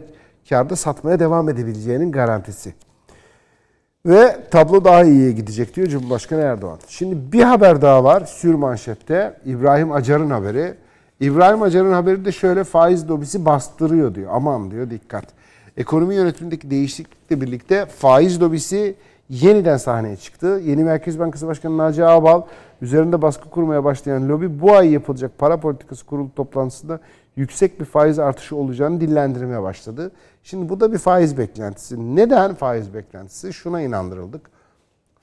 karda satmaya devam edebileceğinin garantisi. Ve tablo daha iyiye gidecek diyor Cumhurbaşkanı Erdoğan. Şimdi bir haber daha var sür manşette. İbrahim Acar'ın haberi. İbrahim Acar'ın haberi de şöyle faiz lobisi bastırıyor diyor. Aman diyor dikkat. Ekonomi yönetimindeki değişiklikle birlikte faiz lobisi yeniden sahneye çıktı. Yeni Merkez Bankası Başkanı Naci Ağbal üzerinde baskı kurmaya başlayan lobi bu ay yapılacak para politikası kurulu toplantısında yüksek bir faiz artışı olacağını dillendirmeye başladı. Şimdi bu da bir faiz beklentisi. Neden faiz beklentisi? Şuna inandırıldık.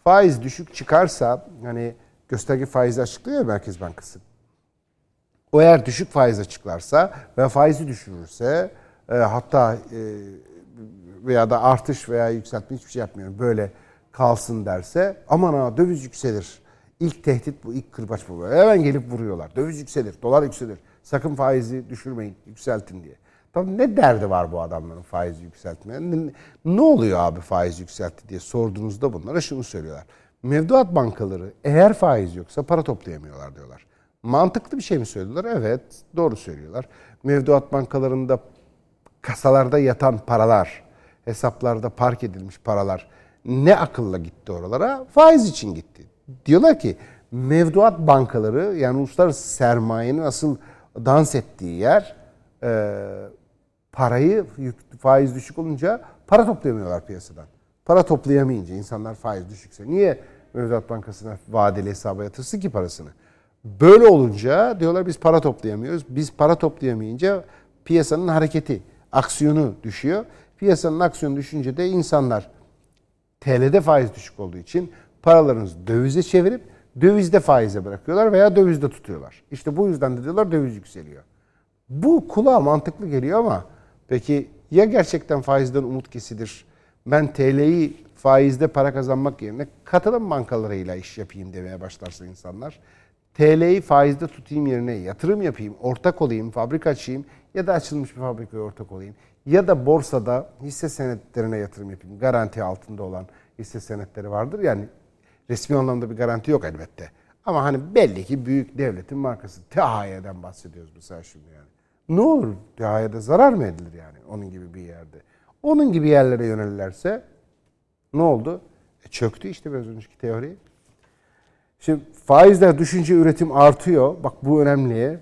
Faiz düşük çıkarsa hani gösterge faizi açıklıyor ya Merkez Bankası. O eğer düşük faiz açıklarsa ve faizi düşürürse e, hatta e, veya da artış veya yükseltme hiçbir şey yapmıyorum böyle kalsın derse aman ha döviz yükselir. İlk tehdit bu, ilk kırbaç bu. Hemen gelip vuruyorlar. Döviz yükselir, dolar yükselir. Sakın faizi düşürmeyin, yükseltin diye. Tabii ne derdi var bu adamların faizi yükseltmeye? Ne, ne oluyor abi faiz yükseltti diye sorduğunuzda bunlara şunu söylüyorlar. Mevduat bankaları eğer faiz yoksa para toplayamıyorlar diyorlar. Mantıklı bir şey mi söylüyorlar? Evet, doğru söylüyorlar. Mevduat bankalarında kasalarda yatan paralar, hesaplarda park edilmiş paralar ne akılla gitti oralara? Faiz için gitti. Diyorlar ki mevduat bankaları yani uluslararası sermayenin asıl dans ettiği yer e, parayı faiz düşük olunca para toplayamıyorlar piyasadan. Para toplayamayınca insanlar faiz düşükse niye Mevduat Bankası'na vadeli hesaba yatırsın ki parasını? Böyle olunca diyorlar biz para toplayamıyoruz. Biz para toplayamayınca piyasanın hareketi, aksiyonu düşüyor. Piyasanın aksiyonu düşünce de insanlar TL'de faiz düşük olduğu için paralarınızı dövize çevirip dövizde faize bırakıyorlar veya dövizde tutuyorlar. İşte bu yüzden de diyorlar döviz yükseliyor. Bu kulağa mantıklı geliyor ama peki ya gerçekten faizden umut kesilir? Ben TL'yi faizde para kazanmak yerine katılım bankalarıyla iş yapayım demeye başlarsa insanlar. TL'yi faizde tutayım yerine yatırım yapayım, ortak olayım, fabrika açayım ya da açılmış bir fabrikaya ortak olayım. Ya da borsada hisse senetlerine yatırım yapayım. Garanti altında olan hisse senetleri vardır. Yani resmi anlamda bir garanti yok elbette. Ama hani belli ki büyük devletin markası. THY'den bahsediyoruz mesela şimdi yani. Ne olur THY'de zarar mı edilir yani onun gibi bir yerde? Onun gibi yerlere yönelirlerse ne oldu? E çöktü işte biraz önceki teori. Şimdi faizler düşünce üretim artıyor. Bak bu önemli.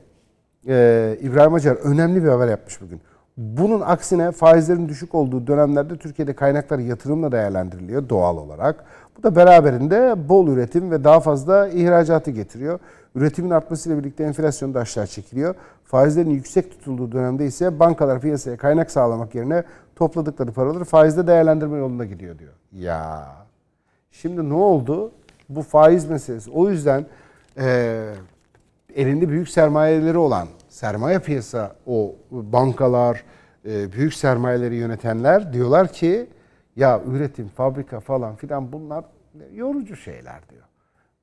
Ee, İbrahim Acar önemli bir haber yapmış bugün. Bunun aksine faizlerin düşük olduğu dönemlerde Türkiye'de kaynaklar yatırımla değerlendiriliyor doğal olarak. Bu da beraberinde bol üretim ve daha fazla ihracatı getiriyor. Üretimin artmasıyla birlikte enflasyon da aşağı çekiliyor. Faizlerin yüksek tutulduğu dönemde ise bankalar piyasaya kaynak sağlamak yerine topladıkları paraları faizde değerlendirme yolunda gidiyor diyor. Ya Şimdi ne oldu? Bu faiz meselesi. O yüzden eee elinde büyük sermayeleri olan sermaye piyasa o bankalar, e, büyük sermayeleri yönetenler diyorlar ki ya üretim, fabrika falan filan bunlar yorucu şeyler diyor.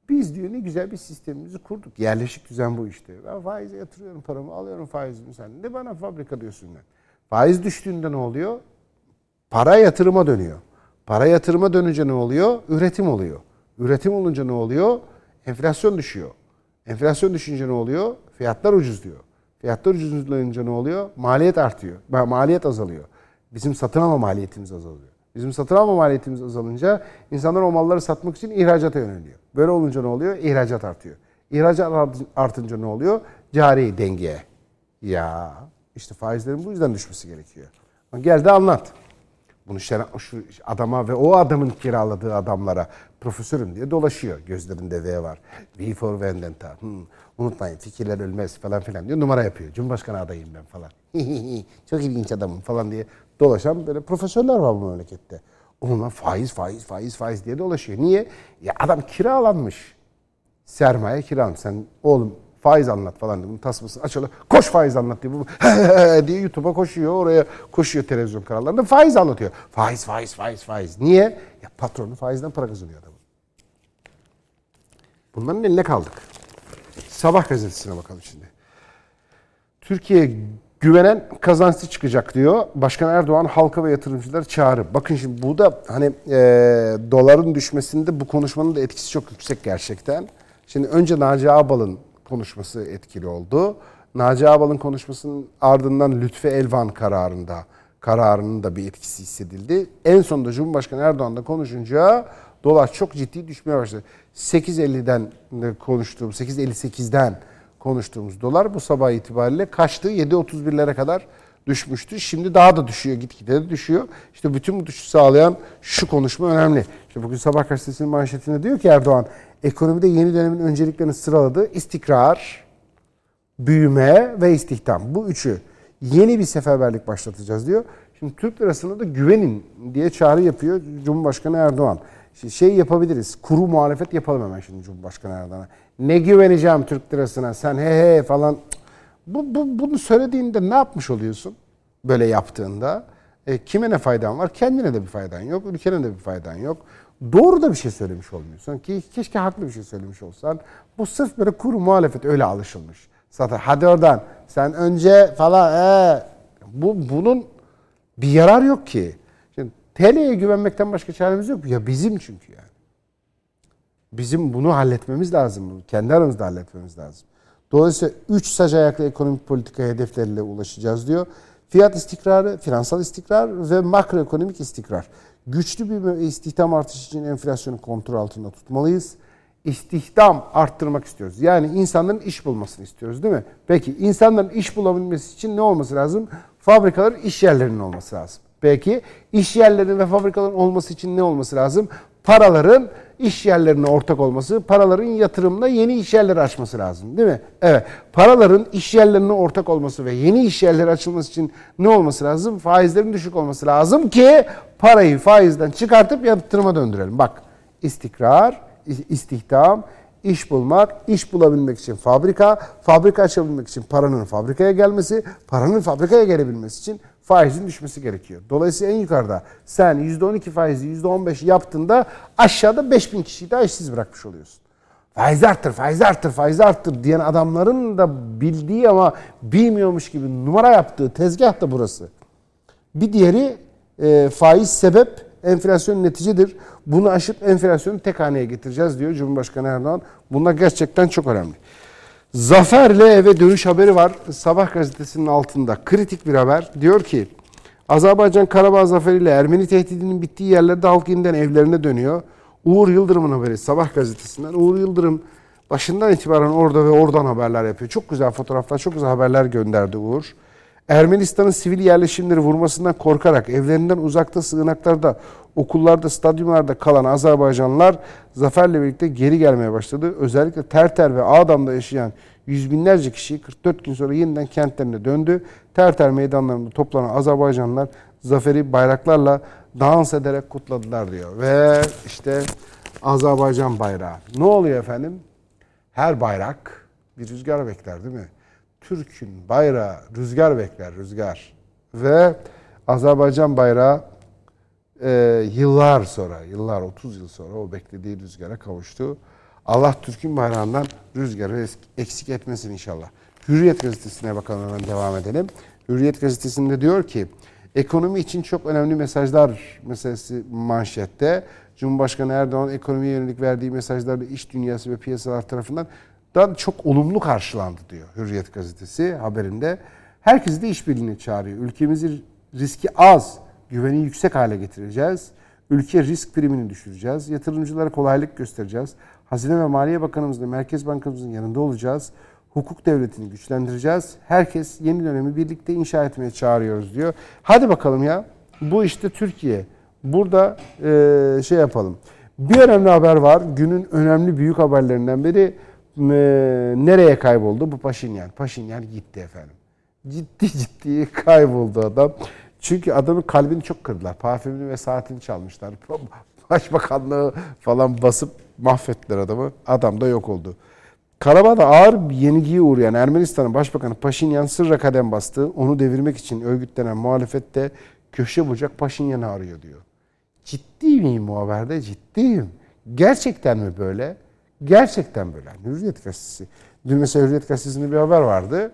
Biz diyor ne güzel bir sistemimizi kurduk. Yerleşik düzen bu işte. Ben faize yatırıyorum paramı, alıyorum faizimi sen. Ne bana fabrika diyorsun ben. Faiz düştüğünde ne oluyor? Para yatırıma dönüyor. Para yatırıma dönünce ne oluyor? Üretim oluyor. Üretim olunca ne oluyor? Enflasyon düşüyor. Enflasyon düşünce ne oluyor? Fiyatlar ucuzluyor. Fiyatlar ucuzlayınca ne oluyor? Maliyet artıyor. Ma- Maliyet azalıyor. Bizim satın alma maliyetimiz azalıyor. Bizim satın alma maliyetimiz azalınca insanlar o malları satmak için ihracata yöneliyor. Böyle olunca ne oluyor? İhracat artıyor. İhracat art- artınca ne oluyor? Cari dengeye. Ya işte faizlerin bu yüzden düşmesi gerekiyor. Gel de anlat. Bunu şu adama ve o adamın kiraladığı adamlara profesörüm diye dolaşıyor. Gözlerinde V var. V for Vendetta. Hmm, unutmayın fikirler ölmez falan filan diyor. Numara yapıyor. Cumhurbaşkanı adayım ben falan. Çok ilginç adamım falan diye dolaşan böyle profesörler var bu memlekette. Onunla faiz faiz faiz faiz diye dolaşıyor. Niye? Ya adam kiralanmış. Sermaye kiralanmış. Sen oğlum faiz anlat falan diye bunun tasmasını açıyorlar. Koş faiz anlat diye. Diye YouTube'a koşuyor. Oraya koşuyor televizyon kanallarında. Faiz anlatıyor. Faiz faiz faiz faiz. Niye? Ya patronu faizden para kazanıyor adamın. Bunların eline kaldık. Sabah gazetesine bakalım şimdi. Türkiye güvenen kazançlı çıkacak diyor. Başkan Erdoğan halka ve yatırımcıları çağrı. Bakın şimdi bu da hani e, doların düşmesinde bu konuşmanın da etkisi çok yüksek gerçekten. Şimdi önce Naci Ağbal'ın konuşması etkili oldu. Naci Ağbal'ın konuşmasının ardından Lütfi Elvan kararında kararının da bir etkisi hissedildi. En sonunda Cumhurbaşkanı Erdoğan da konuşunca dolar çok ciddi düşmeye başladı. 8.50'den de konuştuğum 8.58'den konuştuğumuz dolar bu sabah itibariyle kaçtı? 7.31'lere kadar düşmüştü. Şimdi daha da düşüyor, gitgide de düşüyor. İşte bütün bu düşüşü sağlayan şu konuşma önemli. İşte bugün Sabah gazetesinin manşetinde diyor ki Erdoğan, ekonomide yeni dönemin önceliklerini sıraladı. İstikrar, büyüme ve istihdam. Bu üçü yeni bir seferberlik başlatacağız diyor. Şimdi Türk lirasına da güvenin diye çağrı yapıyor Cumhurbaşkanı Erdoğan. Şey yapabiliriz. Kuru muhalefet yapalım hemen şimdi Cumhurbaşkanı Erdoğan'a. Ne güveneceğim Türk lirasına sen he he falan. Bu, bu, bunu söylediğinde ne yapmış oluyorsun? Böyle yaptığında. E, kime ne faydan var? Kendine de bir faydan yok. Ülkene de bir faydan yok. Doğru da bir şey söylemiş olmuyorsun. Ki keşke haklı bir şey söylemiş olsan. Bu sırf böyle kuru muhalefet öyle alışılmış. Zaten hadi oradan sen önce falan ee, bu bunun bir yarar yok ki. TL'ye güvenmekten başka çaremiz yok. Ya bizim çünkü yani. Bizim bunu halletmemiz lazım. Kendi aramızda halletmemiz lazım. Dolayısıyla 3 sac ayaklı ekonomik politika hedefleriyle ulaşacağız diyor. Fiyat istikrarı, finansal istikrar ve makroekonomik istikrar. Güçlü bir istihdam artışı için enflasyonu kontrol altında tutmalıyız. İstihdam arttırmak istiyoruz. Yani insanların iş bulmasını istiyoruz değil mi? Peki insanların iş bulabilmesi için ne olması lazım? Fabrikaların iş yerlerinin olması lazım. Peki iş yerlerinin ve fabrikaların olması için ne olması lazım? Paraların iş yerlerine ortak olması, paraların yatırımla yeni iş yerleri açması lazım değil mi? Evet. Paraların iş yerlerine ortak olması ve yeni iş yerleri açılması için ne olması lazım? Faizlerin düşük olması lazım ki parayı faizden çıkartıp yatırıma döndürelim. Bak istikrar, istihdam, iş bulmak, iş bulabilmek için fabrika, fabrika açabilmek için paranın fabrikaya gelmesi, paranın fabrikaya gelebilmesi için faizin düşmesi gerekiyor. Dolayısıyla en yukarıda sen %12 faizi %15 yaptığında aşağıda 5000 kişiyi daha işsiz bırakmış oluyorsun. Faiz arttır, faiz arttır, faiz arttır diyen adamların da bildiği ama bilmiyormuş gibi numara yaptığı tezgah da burası. Bir diğeri e, faiz sebep, enflasyon neticedir. Bunu aşıp enflasyonu tek haneye getireceğiz diyor Cumhurbaşkanı Erdoğan. Bunlar gerçekten çok önemli. Zafer'le eve dönüş haberi var. Sabah gazetesinin altında kritik bir haber. Diyor ki Azerbaycan Karabağ zaferiyle Ermeni tehdidinin bittiği yerlerde halk yeniden evlerine dönüyor. Uğur Yıldırım'ın haberi Sabah gazetesinden. Uğur Yıldırım başından itibaren orada ve oradan haberler yapıyor. Çok güzel fotoğraflar, çok güzel haberler gönderdi Uğur. Ermenistan'ın sivil yerleşimleri vurmasından korkarak evlerinden uzakta sığınaklarda, okullarda, stadyumlarda kalan Azerbaycanlılar zaferle birlikte geri gelmeye başladı. Özellikle Terter ve Ağdam'da yaşayan yüz binlerce kişi 44 gün sonra yeniden kentlerine döndü. Terter meydanlarında toplanan Azerbaycanlılar zaferi bayraklarla dans ederek kutladılar diyor. Ve işte Azerbaycan bayrağı. Ne oluyor efendim? Her bayrak bir rüzgar bekler değil mi? Türk'ün bayrağı rüzgar bekler, rüzgar. Ve Azerbaycan bayrağı e, yıllar sonra, yıllar 30 yıl sonra o beklediği rüzgara kavuştu. Allah Türk'ün bayrağından rüzgarı eksik etmesin inşallah. Hürriyet gazetesine bakalım devam edelim. Hürriyet gazetesinde diyor ki ekonomi için çok önemli mesajlar meselesi manşette. Cumhurbaşkanı Erdoğan ekonomiye yönelik verdiği mesajlarla iş dünyası ve piyasalar tarafından daha çok olumlu karşılandı diyor Hürriyet gazetesi haberinde. Herkesi de işbirliğine çağırıyor. Ülkemizi riski az, güveni yüksek hale getireceğiz. Ülke risk primini düşüreceğiz. Yatırımcılara kolaylık göstereceğiz. Hazine ve Maliye Bakanımızla Merkez Bankamızın yanında olacağız. Hukuk devletini güçlendireceğiz. Herkes yeni dönemi birlikte inşa etmeye çağırıyoruz diyor. Hadi bakalım ya. Bu işte Türkiye. Burada eee, şey yapalım. Bir önemli haber var. Günün önemli büyük haberlerinden biri nereye kayboldu? Bu Paşinyan. Paşinyan gitti efendim. Ciddi ciddi kayboldu adam. Çünkü adamın kalbini çok kırdılar. Parfümünü ve saatini çalmışlar. Başbakanlığı falan basıp mahvettiler adamı. Adam da yok oldu. Karabağ'da ağır bir yenilgiye uğrayan Ermenistan'ın Başbakanı Paşinyan sırra kadem bastı. Onu devirmek için örgütlenen muhalefet de köşe bucak Paşinyan'ı arıyor diyor. Ciddi miyim bu haberde? Ciddiyim. Gerçekten mi böyle? Gerçekten böyle. Hürriyet Gazetesi. Dün mesela Hürriyet Gazetesi'nde bir haber vardı.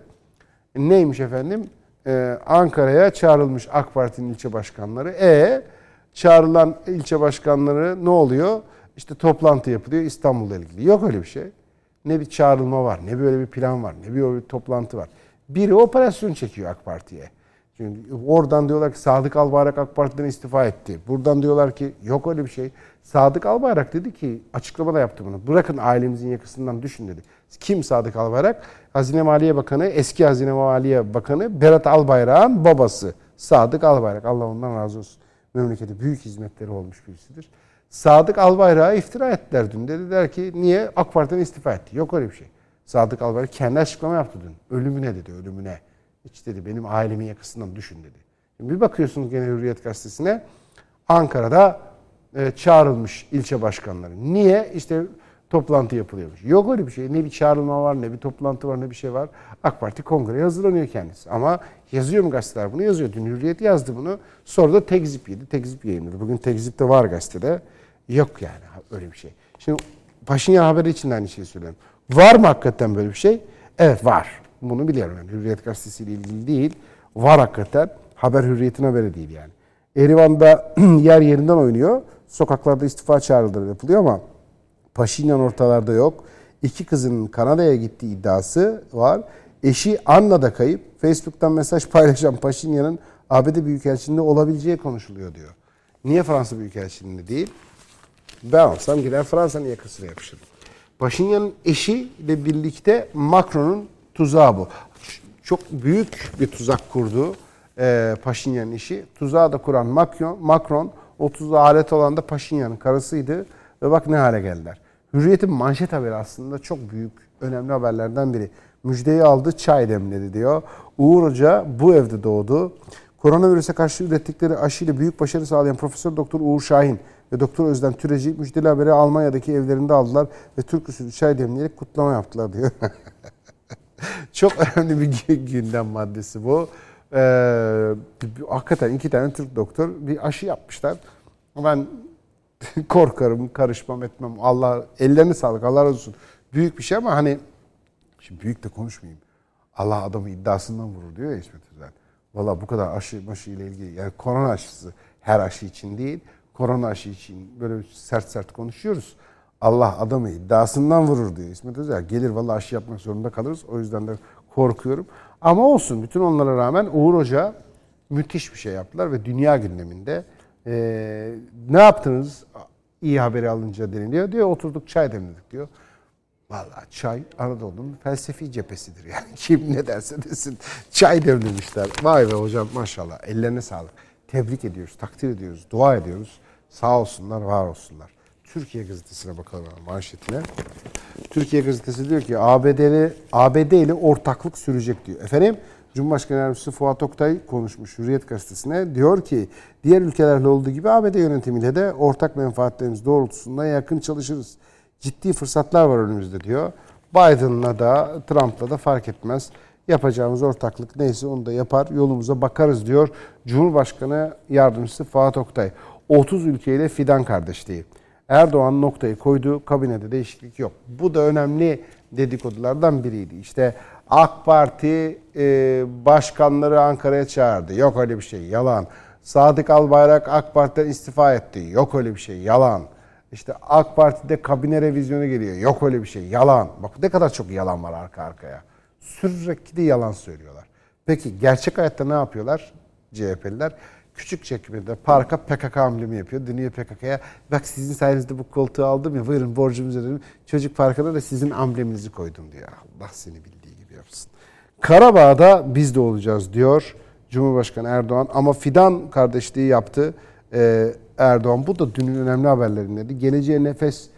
Neymiş efendim? Ee, Ankara'ya çağrılmış AK Parti'nin ilçe başkanları. E çağrılan ilçe başkanları ne oluyor? İşte toplantı yapılıyor İstanbul'la ilgili. Yok öyle bir şey. Ne bir çağrılma var, ne böyle bir plan var, ne bir bir toplantı var. Biri operasyon çekiyor AK Parti'ye. Çünkü oradan diyorlar ki Sadık Albayrak AK Parti'den istifa etti. Buradan diyorlar ki yok öyle bir şey. Sadık Albayrak dedi ki açıklamada yaptı bunu. Bırakın ailemizin yakasından düşün dedi. Kim Sadık Albayrak? Hazine Maliye Bakanı, eski Hazine Maliye Bakanı Berat Albayrak'ın babası. Sadık Albayrak. Allah ondan razı olsun. Memlekete büyük hizmetleri olmuş birisidir. Sadık Albayrak'a iftira ettiler dün. Dediler ki niye AK Parti'den istifa etti? Yok öyle bir şey. Sadık Albayrak kendi açıklama yaptı dün. Ölümüne dedi, ölümüne. Hiç dedi benim ailemin yakasından düşün dedi. Şimdi bir bakıyorsunuz gene Hürriyet Gazetesi'ne. Ankara'da e, çağrılmış ilçe başkanları. Niye? İşte toplantı yapılıyormuş. Yok öyle bir şey. Ne bir çağrılma var, ne bir toplantı var, ne bir şey var. AK Parti kongreye hazırlanıyor kendisi. Ama yazıyor mu gazeteler bunu? Yazıyor. Dün Hürriyet yazdı bunu. Sonra da tekzip yedi. Tekzip yayınladı. Bugün tekzip de var gazetede. Yok yani öyle bir şey. Şimdi Paşinyan haberi için de aynı şeyi söylüyorum. Var mı hakikaten böyle bir şey? Evet var. Bunu biliyorum. Yani Hürriyet gazetesiyle ilgili değil. Var hakikaten. Haber hürriyetin haberi değil yani. Erivan'da yer yerinden oynuyor. Sokaklarda istifa çağrıları yapılıyor ama Paşinyan ortalarda yok. İki kızının Kanada'ya gittiği iddiası var. Eşi Anna da kayıp. Facebook'tan mesaj paylaşan Paşinyan'ın ABD Büyükelçiliğinde olabileceği konuşuluyor diyor. Niye Fransa Büyükelçiliğinde değil? Ben olsam gider Fransa'nın yakasına yapışırım. Paşinyan'ın eşiyle birlikte Macron'un tuzağı bu. Çok büyük bir tuzak kurdu e, Paşinyan'ın işi. Tuzağı da kuran Macron, Macron o tuzağa alet olan da Paşinyan'ın karısıydı. Ve bak ne hale geldiler. Hürriyet'in manşet haberi aslında çok büyük, önemli haberlerden biri. Müjdeyi aldı, çay demledi diyor. Uğur Hoca bu evde doğdu. Koronavirüse karşı ürettikleri aşıyla büyük başarı sağlayan Profesör Doktor Uğur Şahin ve Doktor Özlem Türeci müjdeli haberi Almanya'daki evlerinde aldılar ve Türk usulü çay demleyerek kutlama yaptılar diyor. Çok önemli bir gündem maddesi bu. Ee, hakikaten iki tane Türk doktor bir aşı yapmışlar. Ben korkarım, karışmam, etmem. Allah ellerine sağlık, Allah razı olsun. Büyük bir şey ama hani şimdi büyük de konuşmayayım. Allah adamı iddiasından vurur diyor ya İsmet Özel. Valla bu kadar aşı maşı ile ilgili yani korona aşısı her aşı için değil. Korona aşı için böyle sert sert konuşuyoruz. Allah adamı iddiasından vurur diyor İsmet Özel. Gelir valla aşı yapmak zorunda kalırız. O yüzden de korkuyorum. Ama olsun bütün onlara rağmen Uğur Hoca müthiş bir şey yaptılar ve dünya gündeminde ee, ne yaptınız iyi haberi alınca deniliyor. Diyor oturduk çay demledik diyor. Vallahi çay Anadolu'nun felsefi cephesidir yani. Kim ne derse desin çay demlemişler. Vay be hocam maşallah ellerine sağlık. Tebrik ediyoruz, takdir ediyoruz, dua ediyoruz. Sağ olsunlar, var olsunlar. Türkiye gazetesine bakalım manşetine. Türkiye gazetesi diyor ki ABD'li ABD ile ortaklık sürecek diyor. Efendim Cumhurbaşkanı Yardımcısı Fuat Oktay konuşmuş Hürriyet Gazetesi'ne. Diyor ki diğer ülkelerle olduğu gibi ABD yönetimiyle de ortak menfaatlerimiz doğrultusunda yakın çalışırız. Ciddi fırsatlar var önümüzde diyor. Biden'la da Trump'la da fark etmez. Yapacağımız ortaklık neyse onu da yapar. Yolumuza bakarız diyor Cumhurbaşkanı Yardımcısı Fuat Oktay. 30 ülkeyle fidan kardeşliği. Erdoğan noktayı koydu. Kabinede değişiklik yok. Bu da önemli dedikodulardan biriydi. İşte AK Parti e, başkanları Ankara'ya çağırdı. Yok öyle bir şey. Yalan. Sadık Albayrak AK Parti'den istifa etti. Yok öyle bir şey. Yalan. İşte AK Parti'de kabine revizyonu geliyor. Yok öyle bir şey. Yalan. Bak ne kadar çok yalan var arka arkaya. Sürekli yalan söylüyorlar. Peki gerçek hayatta ne yapıyorlar CHP'liler? Küçük çekimde parka PKK amblemi yapıyor. Dönüyor PKK'ya. Bak sizin sayenizde bu koltuğu aldım ya buyurun borcumuzu ödedim. Çocuk parkına da sizin ambleminizi koydum diyor. Allah seni bildiği gibi yapsın. Karabağ'da biz de olacağız diyor Cumhurbaşkanı Erdoğan. Ama fidan kardeşliği yaptı ee, Erdoğan. Bu da dünün önemli haberlerindendi. Geleceğe Nefes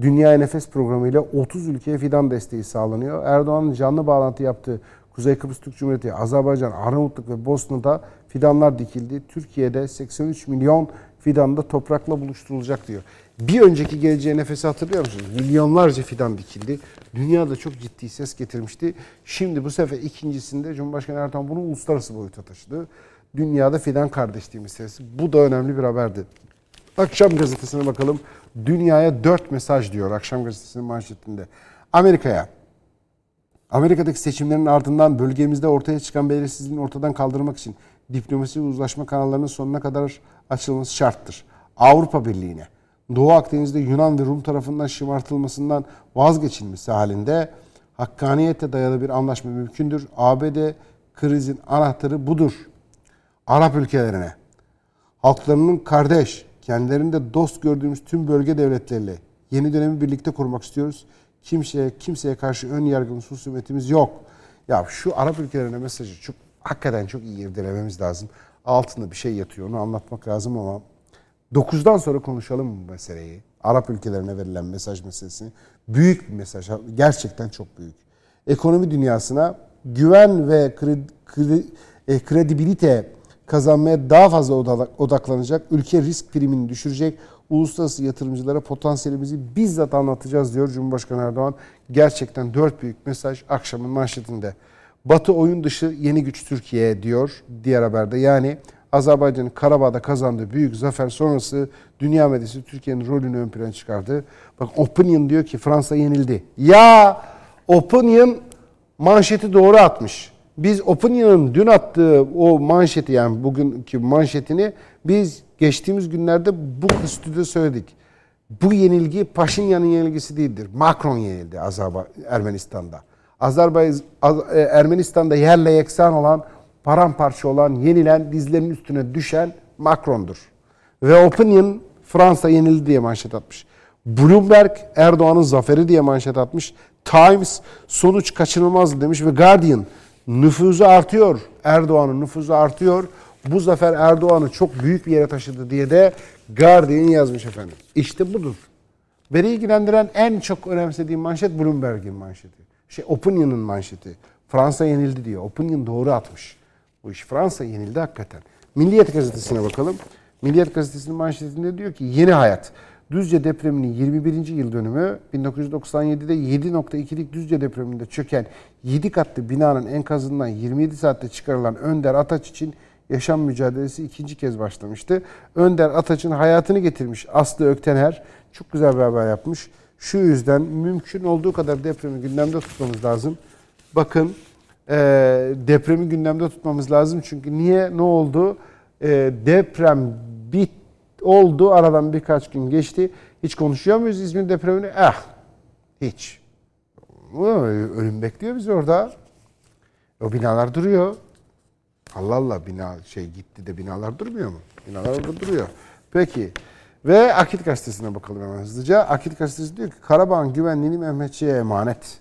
Dünyaya Nefes programı ile 30 ülkeye fidan desteği sağlanıyor. Erdoğan'ın canlı bağlantı yaptığı Kuzey Kıbrıs Türk Cumhuriyeti, Azerbaycan, Arnavutluk ve Bosna'da fidanlar dikildi. Türkiye'de 83 milyon fidanda toprakla buluşturulacak diyor. Bir önceki geleceğe nefesi hatırlıyor musunuz? Milyonlarca fidan dikildi. Dünyada çok ciddi ses getirmişti. Şimdi bu sefer ikincisinde Cumhurbaşkanı Erdoğan bunu uluslararası boyuta taşıdı. Dünyada fidan kardeşliği meselesi. Bu da önemli bir haberdi. Akşam gazetesine bakalım. Dünyaya dört mesaj diyor Akşam gazetesinin manşetinde. Amerika'ya Amerika'daki seçimlerin ardından bölgemizde ortaya çıkan belirsizliğini ortadan kaldırmak için diplomasi ve uzlaşma kanallarının sonuna kadar açılması şarttır. Avrupa Birliği'ne, Doğu Akdeniz'de Yunan ve Rum tarafından şımartılmasından vazgeçilmesi halinde hakkaniyete dayalı bir anlaşma mümkündür. ABD krizin anahtarı budur. Arap ülkelerine, halklarının kardeş, kendilerinde dost gördüğümüz tüm bölge devletleriyle yeni dönemi birlikte kurmak istiyoruz. Kimseye kimseye karşı ön yargımız, husumetimiz yok. Ya şu Arap ülkelerine mesajı çok hakikaten çok iyi irdelememiz lazım. Altında bir şey yatıyor onu anlatmak lazım ama 9'dan sonra konuşalım bu meseleyi. Arap ülkelerine verilen mesaj meselesini. Büyük bir mesaj. Gerçekten çok büyük. Ekonomi dünyasına güven ve kredi, kredi, e, kredibilite kazanmaya daha fazla odaklanacak, ülke risk primini düşürecek, uluslararası yatırımcılara potansiyelimizi bizzat anlatacağız diyor Cumhurbaşkanı Erdoğan. Gerçekten dört büyük mesaj akşamın manşetinde. Batı oyun dışı yeni güç Türkiye diyor diğer haberde. Yani Azerbaycan'ın Karabağ'da kazandığı büyük zafer sonrası dünya medyası Türkiye'nin rolünü ön plana çıkardı. Bak Opinion diyor ki Fransa yenildi. Ya Opinion manşeti doğru atmış. Biz Opinion'ın dün attığı o manşeti yani bugünkü manşetini biz geçtiğimiz günlerde bu stüdyoda söyledik. Bu yenilgi Paşinyan'ın yenilgisi değildir. Macron yenildi Azerbaycan Ermenistan'da. Azerbaycan e, Ermenistan'da yerle yeksan olan, paramparça olan, yenilen, dizlerinin üstüne düşen Macron'dur. Ve Opinion Fransa yenildi diye manşet atmış. Bloomberg Erdoğan'ın zaferi diye manşet atmış. Times sonuç kaçınılmazdı demiş ve Guardian nüfuzu artıyor. Erdoğan'ın nüfuzu artıyor. Bu zafer Erdoğan'ı çok büyük bir yere taşıdı diye de Guardian yazmış efendim. İşte budur. Beni ilgilendiren en çok önemsediğim manşet Bloomberg'in manşeti. Şey Opinion'ın manşeti. Fransa yenildi diyor. Opinion doğru atmış. Bu iş Fransa yenildi hakikaten. Milliyet gazetesine bakalım. Milliyet gazetesinin manşetinde diyor ki yeni hayat. Düzce depreminin 21. yıl dönümü 1997'de 7.2'lik Düzce depreminde çöken 7 katlı binanın enkazından 27 saatte çıkarılan Önder Ataç için yaşam mücadelesi ikinci kez başlamıştı. Önder Ataç'ın hayatını getirmiş Aslı Öktener. Çok güzel bir haber yapmış. Şu yüzden mümkün olduğu kadar depremi gündemde tutmamız lazım. Bakın e, depremi gündemde tutmamız lazım. Çünkü niye? Ne oldu? E, deprem bit oldu. Aradan birkaç gün geçti. Hiç konuşuyor muyuz İzmir depremini? Eh, hiç. Ölüm bekliyor bizi orada. O binalar duruyor. Allah Allah bina şey gitti de binalar durmuyor mu? Binalar orada duruyor. Peki. Ve Akit Gazetesi'ne bakalım hemen hızlıca. Akit Gazetesi diyor ki Karabağ'ın güvenliğini Mehmetçi'ye emanet.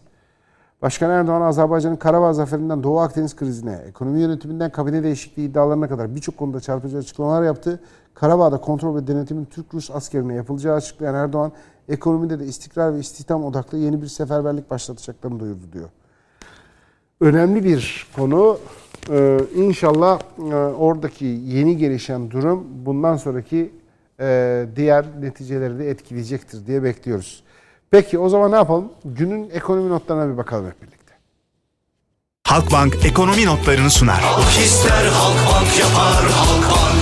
Başkan Erdoğan Azerbaycan'ın Karabağ zaferinden Doğu Akdeniz krizine, ekonomi yönetiminden kabine değişikliği iddialarına kadar birçok konuda çarpıcı açıklamalar yaptı. Karabağ'da kontrol ve denetimin Türk-Rus askerine yapılacağı açıklayan Erdoğan, ekonomide de istikrar ve istihdam odaklı yeni bir seferberlik başlatacaklarını duyurdu diyor. önemli bir konu. Ee, inşallah e, oradaki yeni gelişen durum bundan sonraki e, diğer neticeleri de etkileyecektir diye bekliyoruz. Peki o zaman ne yapalım? Günün ekonomi notlarına bir bakalım hep birlikte. Halkbank ekonomi notlarını sunar. Halk ister Halkbank yapar Halkbank.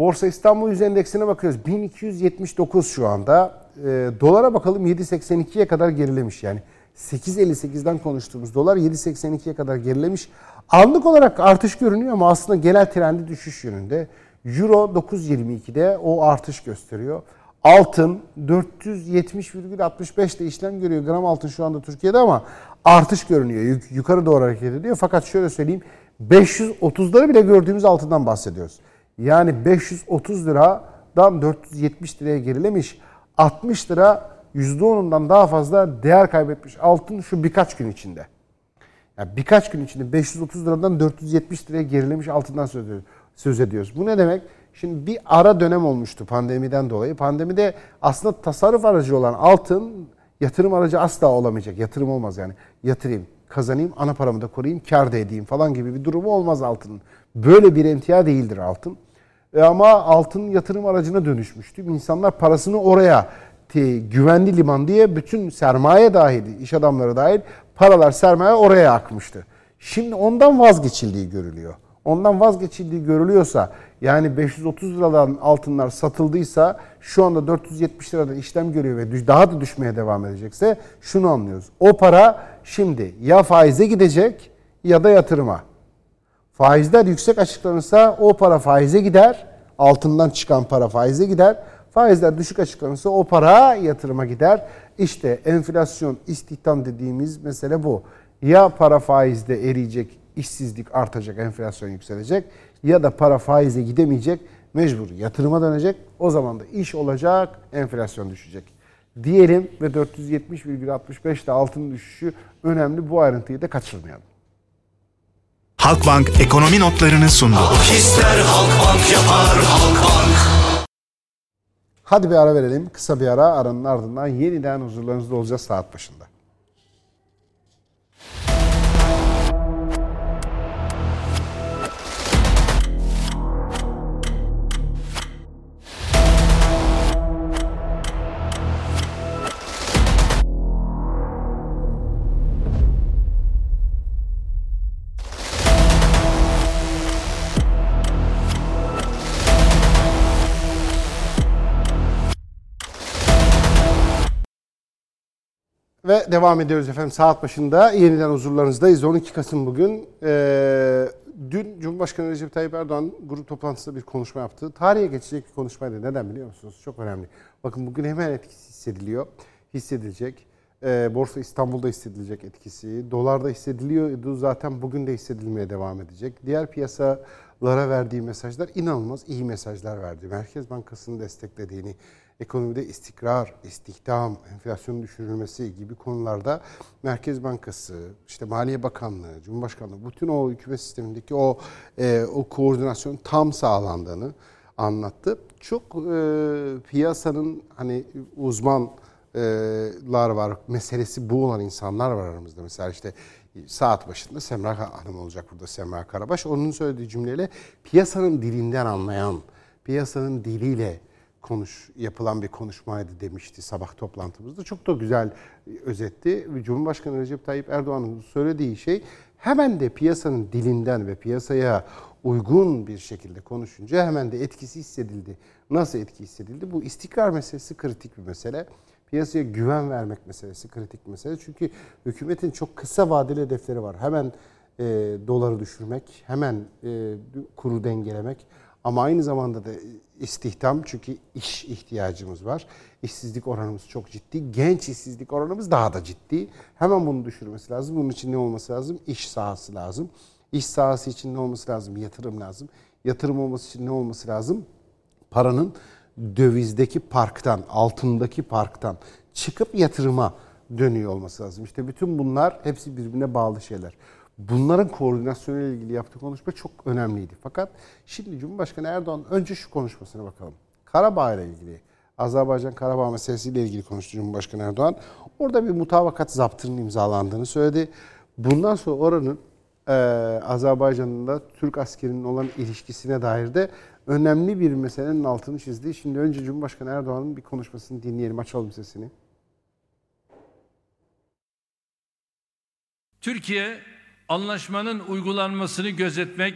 Borsa İstanbul Yüz Endeksine bakıyoruz. 1279 şu anda. E, dolara bakalım 7.82'ye kadar gerilemiş yani. 8.58'den konuştuğumuz dolar 7.82'ye kadar gerilemiş. Anlık olarak artış görünüyor ama aslında genel trendi düşüş yönünde. Euro 9.22'de o artış gösteriyor. Altın 470,65'te işlem görüyor. Gram altın şu anda Türkiye'de ama artış görünüyor. Yuk- yukarı doğru hareket ediyor. Fakat şöyle söyleyeyim 530'ları bile gördüğümüz altından bahsediyoruz. Yani 530 liradan 470 liraya gerilemiş. 60 lira %10'undan daha fazla değer kaybetmiş altın şu birkaç gün içinde. Yani birkaç gün içinde 530 liradan 470 liraya gerilemiş altından söz ediyoruz. Söz ediyoruz. Bu ne demek? Şimdi bir ara dönem olmuştu pandemiden dolayı. Pandemide aslında tasarruf aracı olan altın yatırım aracı asla olamayacak. Yatırım olmaz yani. Yatırayım, kazanayım, ana paramı da koruyayım, kar da edeyim falan gibi bir durumu olmaz altının. Böyle bir emtia değildir altın. E ama altın yatırım aracına dönüşmüştü. İnsanlar parasını oraya güvenli liman diye bütün sermaye dahil, iş adamları dahil paralar sermaye oraya akmıştı. Şimdi ondan vazgeçildiği görülüyor. Ondan vazgeçildiği görülüyorsa yani 530 liradan altınlar satıldıysa şu anda 470 liradan işlem görüyor ve daha da düşmeye devam edecekse şunu anlıyoruz. O para şimdi ya faize gidecek ya da yatırıma. Faizler yüksek açıklanırsa o para faize gider. Altından çıkan para faize gider. Faizler düşük açıklanırsa o para yatırıma gider. İşte enflasyon, istihdam dediğimiz mesele bu. Ya para faizde eriyecek, işsizlik artacak, enflasyon yükselecek ya da para faize gidemeyecek, mecbur yatırıma dönecek. O zaman da iş olacak, enflasyon düşecek. Diyelim ve 470,65'te altın düşüşü önemli. Bu ayrıntıyı da kaçırmayalım. Halkbank ekonomi notlarını sundu. Halk ister Halkbank yapar Halkbank. Hadi bir ara verelim. Kısa bir ara. Aranın ardından yeniden huzurlarınızda olacağız saat başında. Ve devam ediyoruz efendim saat başında. Yeniden huzurlarınızdayız. 12 Kasım bugün. Ee, dün Cumhurbaşkanı Recep Tayyip Erdoğan grup toplantısında bir konuşma yaptı. Tarihe geçecek bir konuşmaydı. Neden biliyor musunuz? Çok önemli. Bakın bugün hemen etkisi hissediliyor. Hissedilecek. Ee, Borsa İstanbul'da hissedilecek etkisi. Dolarda hissediliyordu zaten bugün de hissedilmeye devam edecek. Diğer piyasalara verdiği mesajlar inanılmaz iyi mesajlar verdi. Merkez Bankası'nın desteklediğini, ekonomide istikrar, istihdam, enflasyonun düşürülmesi gibi konularda Merkez Bankası, işte Maliye Bakanlığı, Cumhurbaşkanlığı bütün o hükümet sistemindeki o e, o koordinasyon tam sağlandığını anlattı. Çok e, piyasanın hani uzmanlar var, meselesi bu olan insanlar var aramızda. Mesela işte saat başında Semra Hanım olacak burada Semra Karabaş. Onun söylediği cümleyle piyasanın dilinden anlayan, piyasanın diliyle konuş yapılan bir konuşmaydı demişti sabah toplantımızda. Çok da güzel özetti. Cumhurbaşkanı Recep Tayyip Erdoğan'ın söylediği şey hemen de piyasanın dilinden ve piyasaya uygun bir şekilde konuşunca hemen de etkisi hissedildi. Nasıl etki hissedildi? Bu istikrar meselesi kritik bir mesele. Piyasaya güven vermek meselesi kritik bir mesele. Çünkü hükümetin çok kısa vadeli hedefleri var. Hemen e, doları düşürmek, hemen e, kuru dengelemek ama aynı zamanda da istihdam çünkü iş ihtiyacımız var. İşsizlik oranımız çok ciddi. Genç işsizlik oranımız daha da ciddi. Hemen bunu düşürmesi lazım. Bunun için ne olması lazım? İş sahası lazım. İş sahası için ne olması lazım? Yatırım lazım. Yatırım olması için ne olması lazım? Paranın dövizdeki parktan, altındaki parktan çıkıp yatırıma dönüyor olması lazım. İşte bütün bunlar hepsi birbirine bağlı şeyler. Bunların koordinasyonu ile ilgili yaptığı konuşma çok önemliydi. Fakat şimdi Cumhurbaşkanı Erdoğan önce şu konuşmasına bakalım. Karabağ ile ilgili, Azerbaycan Karabağ meselesiyle ilgili konuştu Cumhurbaşkanı Erdoğan. Orada bir mutabakat zaptının imzalandığını söyledi. Bundan sonra oranın e, Azerbaycan'ın da Türk askerinin olan ilişkisine dair de önemli bir meselenin altını çizdi. Şimdi önce Cumhurbaşkanı Erdoğan'ın bir konuşmasını dinleyelim. Açalım sesini. Türkiye anlaşmanın uygulanmasını gözetmek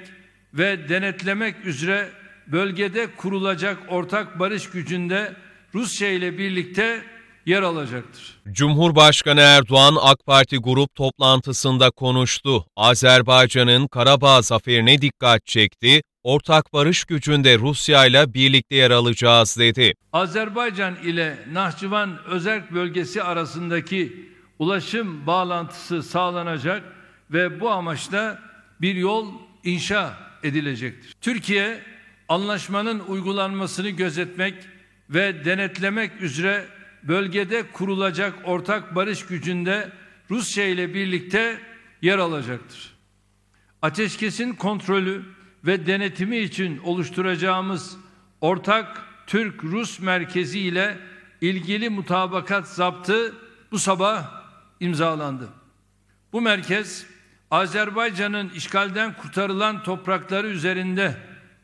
ve denetlemek üzere bölgede kurulacak ortak barış gücünde Rusya ile birlikte yer alacaktır. Cumhurbaşkanı Erdoğan AK Parti grup toplantısında konuştu. Azerbaycan'ın Karabağ zaferine dikkat çekti. Ortak barış gücünde Rusya ile birlikte yer alacağız dedi. Azerbaycan ile Nahçıvan Özerk bölgesi arasındaki ulaşım bağlantısı sağlanacak ve bu amaçla bir yol inşa edilecektir. Türkiye anlaşmanın uygulanmasını gözetmek ve denetlemek üzere bölgede kurulacak ortak barış gücünde Rusya ile birlikte yer alacaktır. Ateşkesin kontrolü ve denetimi için oluşturacağımız ortak Türk-Rus merkezi ile ilgili mutabakat zaptı bu sabah imzalandı. Bu merkez Azerbaycan'ın işgalden kurtarılan toprakları üzerinde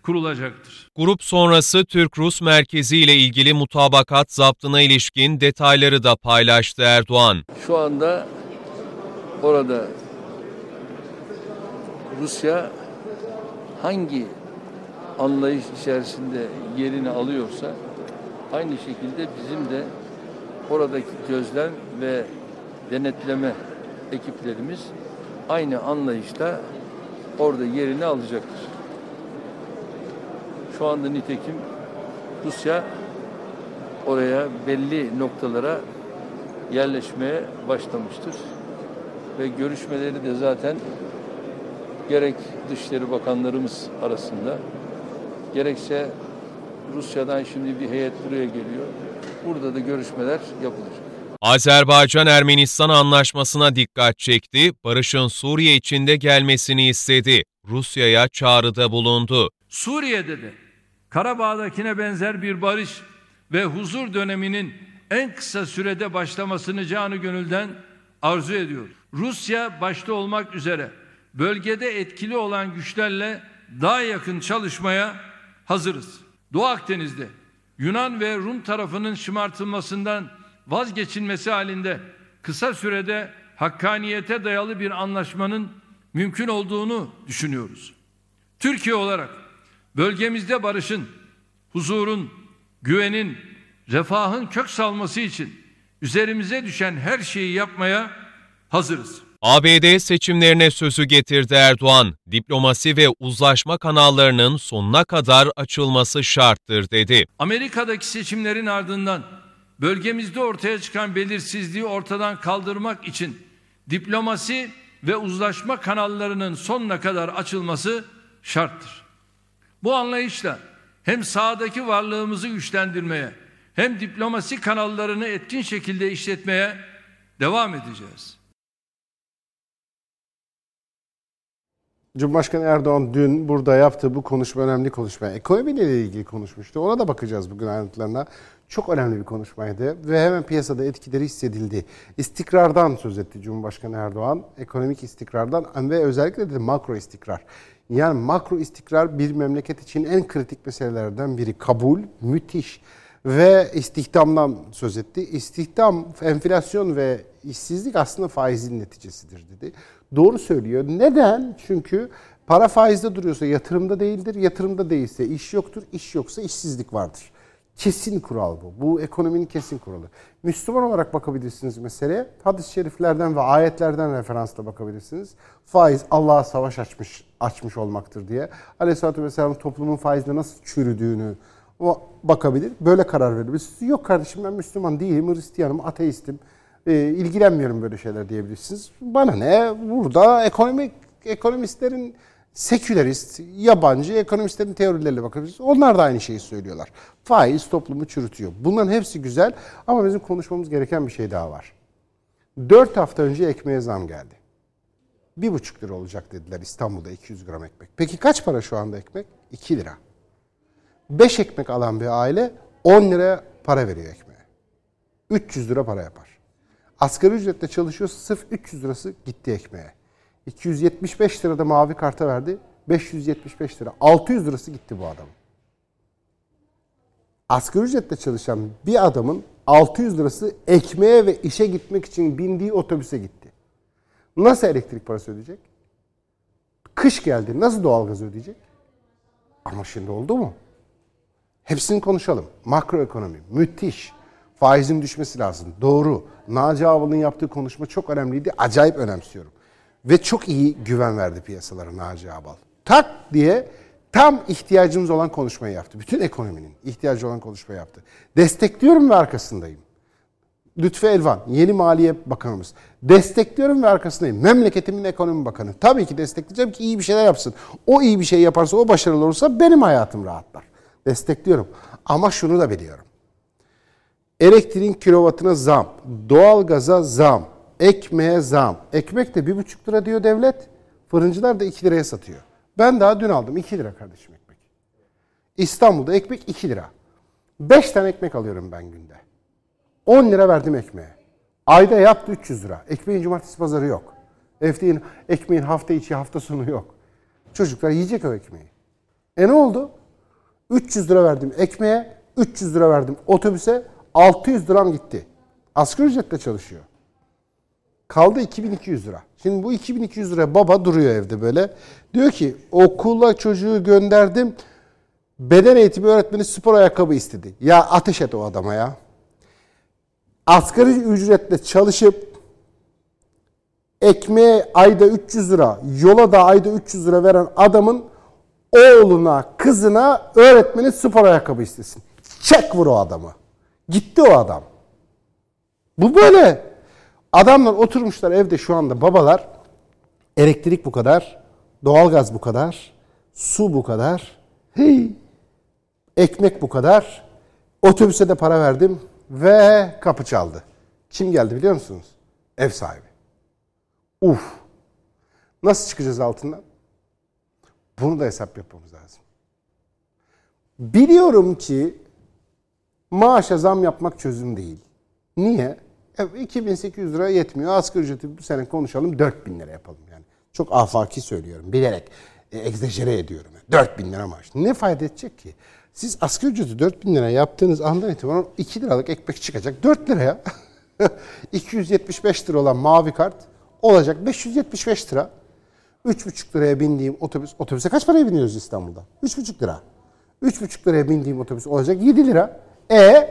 kurulacaktır. Grup sonrası Türk-Rus merkezi ile ilgili mutabakat zaptına ilişkin detayları da paylaştı Erdoğan. Şu anda orada Rusya hangi anlayış içerisinde yerini alıyorsa aynı şekilde bizim de oradaki gözlem ve denetleme ekiplerimiz aynı anlayışla orada yerini alacaktır. Şu anda nitekim Rusya oraya belli noktalara yerleşmeye başlamıştır. Ve görüşmeleri de zaten gerek Dışişleri Bakanlarımız arasında gerekse Rusya'dan şimdi bir heyet buraya geliyor. Burada da görüşmeler yapılacak. Azerbaycan-Ermenistan anlaşmasına dikkat çekti, barışın Suriye içinde gelmesini istedi. Rusya'ya çağrıda bulundu. Suriye'de de Karabağ'dakine benzer bir barış ve huzur döneminin en kısa sürede başlamasını canı gönülden arzu ediyor. Rusya başta olmak üzere bölgede etkili olan güçlerle daha yakın çalışmaya hazırız. Doğu Akdeniz'de Yunan ve Rum tarafının şımartılmasından vazgeçilmesi halinde kısa sürede hakkaniyete dayalı bir anlaşmanın mümkün olduğunu düşünüyoruz. Türkiye olarak bölgemizde barışın, huzurun, güvenin, refahın kök salması için üzerimize düşen her şeyi yapmaya hazırız. ABD seçimlerine sözü getirdi Erdoğan. Diplomasi ve uzlaşma kanallarının sonuna kadar açılması şarttır dedi. Amerika'daki seçimlerin ardından bölgemizde ortaya çıkan belirsizliği ortadan kaldırmak için diplomasi ve uzlaşma kanallarının sonuna kadar açılması şarttır. Bu anlayışla hem sahadaki varlığımızı güçlendirmeye hem diplomasi kanallarını etkin şekilde işletmeye devam edeceğiz. Cumhurbaşkanı Erdoğan dün burada yaptığı bu konuşma önemli konuşma. Ekonomiyle ilgili konuşmuştu. Ona da bakacağız bugün ayrıntılarına. Çok önemli bir konuşmaydı ve hemen piyasada etkileri hissedildi. İstikrardan söz etti Cumhurbaşkanı Erdoğan. Ekonomik istikrardan ve özellikle de makro istikrar. Yani makro istikrar bir memleket için en kritik meselelerden biri. Kabul, müthiş ve istihdamdan söz etti. İstihdam, enflasyon ve işsizlik aslında faizin neticesidir dedi. Doğru söylüyor. Neden? Çünkü para faizde duruyorsa yatırımda değildir. Yatırımda değilse iş yoktur. İş yoksa işsizlik vardır. Kesin kural bu. Bu ekonominin kesin kuralı. Müslüman olarak bakabilirsiniz meseleye. Hadis-i şeriflerden ve ayetlerden referansla bakabilirsiniz. Faiz Allah'a savaş açmış açmış olmaktır diye. Aleyhisselatü Vesselam toplumun faizle nasıl çürüdüğünü o bakabilir. Böyle karar verebilir. Yok kardeşim ben Müslüman değilim, Hristiyanım, ateistim. E, ilgilenmiyorum böyle şeyler diyebilirsiniz. Bana ne? Burada ekonomik ekonomistlerin sekülerist, yabancı ekonomistlerin teorileriyle bakabiliriz. Onlar da aynı şeyi söylüyorlar. Faiz toplumu çürütüyor. Bunların hepsi güzel ama bizim konuşmamız gereken bir şey daha var. 4 hafta önce ekmeğe zam geldi. Bir buçuk lira olacak dediler İstanbul'da 200 gram ekmek. Peki kaç para şu anda ekmek? 2 lira. 5 ekmek alan bir aile 10 lira para veriyor ekmeğe. 300 lira para yapar. Asgari ücretle çalışıyorsa sırf 300 lirası gitti ekmeğe. 275 lira da mavi karta verdi. 575 lira. 600 lirası gitti bu adamın. Asgari ücretle çalışan bir adamın 600 lirası ekmeğe ve işe gitmek için bindiği otobüse gitti. Nasıl elektrik parası ödeyecek? Kış geldi. Nasıl doğalgaz ödeyecek? Ama şimdi oldu mu? Hepsini konuşalım. Makroekonomi müthiş. Faizin düşmesi lazım. Doğru. Naci Ağbal'ın yaptığı konuşma çok önemliydi. Acayip önemsiyorum. Ve çok iyi güven verdi piyasalara Naci Ağbal. Tak diye tam ihtiyacımız olan konuşmayı yaptı. Bütün ekonominin ihtiyacı olan konuşmayı yaptı. Destekliyorum ve arkasındayım. Lütfü Elvan, yeni Maliye Bakanımız. Destekliyorum ve arkasındayım. Memleketimin ekonomi bakanı. Tabii ki destekleyeceğim ki iyi bir şeyler yapsın. O iyi bir şey yaparsa, o başarılı olursa benim hayatım rahatlar. Destekliyorum. Ama şunu da biliyorum. Elektriğin kilovatına zam, doğalgaza zam, ekmeğe zam. Ekmek de bir buçuk lira diyor devlet. Fırıncılar da 2 liraya satıyor. Ben daha dün aldım 2 lira kardeşim ekmek. İstanbul'da ekmek 2 lira. 5 tane ekmek alıyorum ben günde. 10 lira verdim ekmeğe. Ayda yaptı 300 lira. Ekmeğin cumartesi pazarı yok. Ekmeğin, ekmeğin hafta içi hafta sonu yok. Çocuklar yiyecek o ekmeği. E ne oldu? 300 lira verdim ekmeğe, 300 lira verdim otobüse, 600 liram gitti. Asgari ücretle çalışıyor. Kaldı 2200 lira. Şimdi bu 2200 lira baba duruyor evde böyle. Diyor ki okula çocuğu gönderdim. Beden eğitimi öğretmeni spor ayakkabı istedi. Ya ateş et o adama ya. Asgari ücretle çalışıp ekmeğe ayda 300 lira, yola da ayda 300 lira veren adamın oğluna, kızına öğretmeni spor ayakkabı istesin. Çek vur o adamı. Gitti o adam. Bu böyle. Adamlar oturmuşlar evde şu anda babalar. Elektrik bu kadar, doğalgaz bu kadar, su bu kadar, hey, ekmek bu kadar. Otobüse de para verdim ve kapı çaldı. Kim geldi biliyor musunuz? Ev sahibi. Uf. Nasıl çıkacağız altından? Bunu da hesap yapmamız lazım. Biliyorum ki maaşa zam yapmak çözüm değil. Niye? E, 2800 lira yetmiyor. Asgari ücreti bu sene konuşalım 4000 lira yapalım yani. Çok afaki söylüyorum. Bilerek e, egzajere ediyorum. 4000 lira maaş. Ne fayda edecek ki? Siz asgari ücreti 4000 lira yaptığınız andan itibaren 2 liralık ekmek çıkacak 4 liraya. 275 lira olan mavi kart olacak 575 lira. 3,5 liraya bindiğim otobüs, otobüse kaç paraya biniyoruz İstanbul'da? 3,5 lira. 3,5 liraya bindiğim otobüs olacak 7 lira. E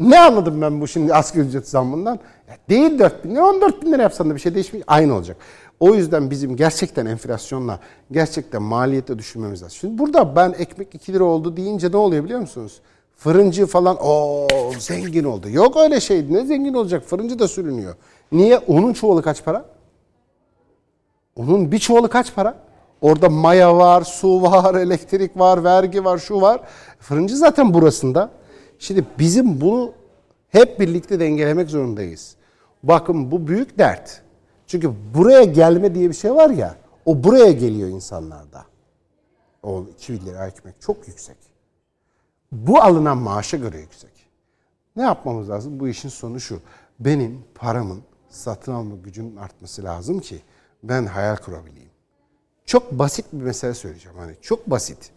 ne anladım ben bu şimdi asgari ücret zammından? Ya değil 4 bin lira, 14 bin lira yapsan da bir şey değişmiyor. Aynı olacak. O yüzden bizim gerçekten enflasyonla, gerçekten maliyette düşünmemiz lazım. Şimdi burada ben ekmek 2 lira oldu deyince ne oluyor biliyor musunuz? Fırıncı falan o zengin oldu. Yok öyle şey. Ne zengin olacak? Fırıncı da sürünüyor. Niye? Onun çuvalı kaç para? Onun bir çuvalı kaç para? Orada maya var, su var, elektrik var, vergi var, şu var. Fırıncı zaten burasında. Şimdi bizim bunu hep birlikte dengelemek zorundayız. Bakın bu büyük dert. Çünkü buraya gelme diye bir şey var ya, o buraya geliyor insanlarda. O 2 lira ekmek çok yüksek. Bu alınan maaşa göre yüksek. Ne yapmamız lazım? Bu işin sonu şu. Benim paramın satın alma gücünün artması lazım ki ben hayal kurabileyim. Çok basit bir mesele söyleyeceğim. Hani çok basit.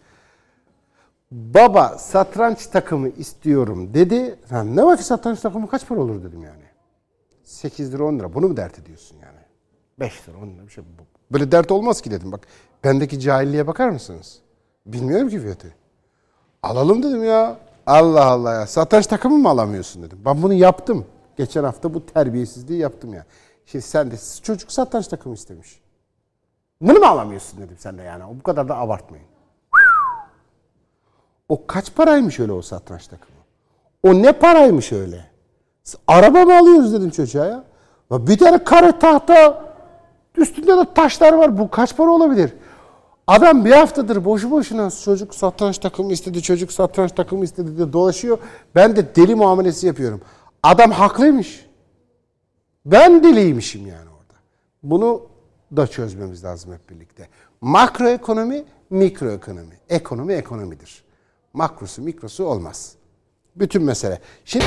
Baba satranç takımı istiyorum dedi. Ha, ne var ki satranç takımı kaç para olur dedim yani. 8 lira 10 lira. Bunu mu dert ediyorsun yani? 5 lira 10 lira bir şey. Böyle dert olmaz ki dedim. Bak bendeki cahilliğe bakar mısınız? Bilmiyorum ki fiyatı. Alalım dedim ya. Allah Allah ya. Satranç takımı mı alamıyorsun dedim. Ben bunu yaptım. Geçen hafta bu terbiyesizliği yaptım ya. Şimdi sen de çocuk satranç takımı istemiş. Bunu mu alamıyorsun dedim sen de yani. Bu kadar da abartmayın. O kaç paraymış öyle o satranç takımı? O ne paraymış öyle? Araba mı alıyoruz dedim çocuğa ya. Bir tane kare tahta üstünde de taşlar var. Bu kaç para olabilir? Adam bir haftadır boşu boşuna çocuk satranç takımı istedi, çocuk satranç takımı istedi diye dolaşıyor. Ben de deli muamelesi yapıyorum. Adam haklıymış. Ben deliymişim yani orada. Bunu da çözmemiz lazım hep birlikte. Makroekonomi, mikroekonomi. Ekonomi ekonomidir. Makrosu, mikrosu olmaz. Bütün mesele. Şimdi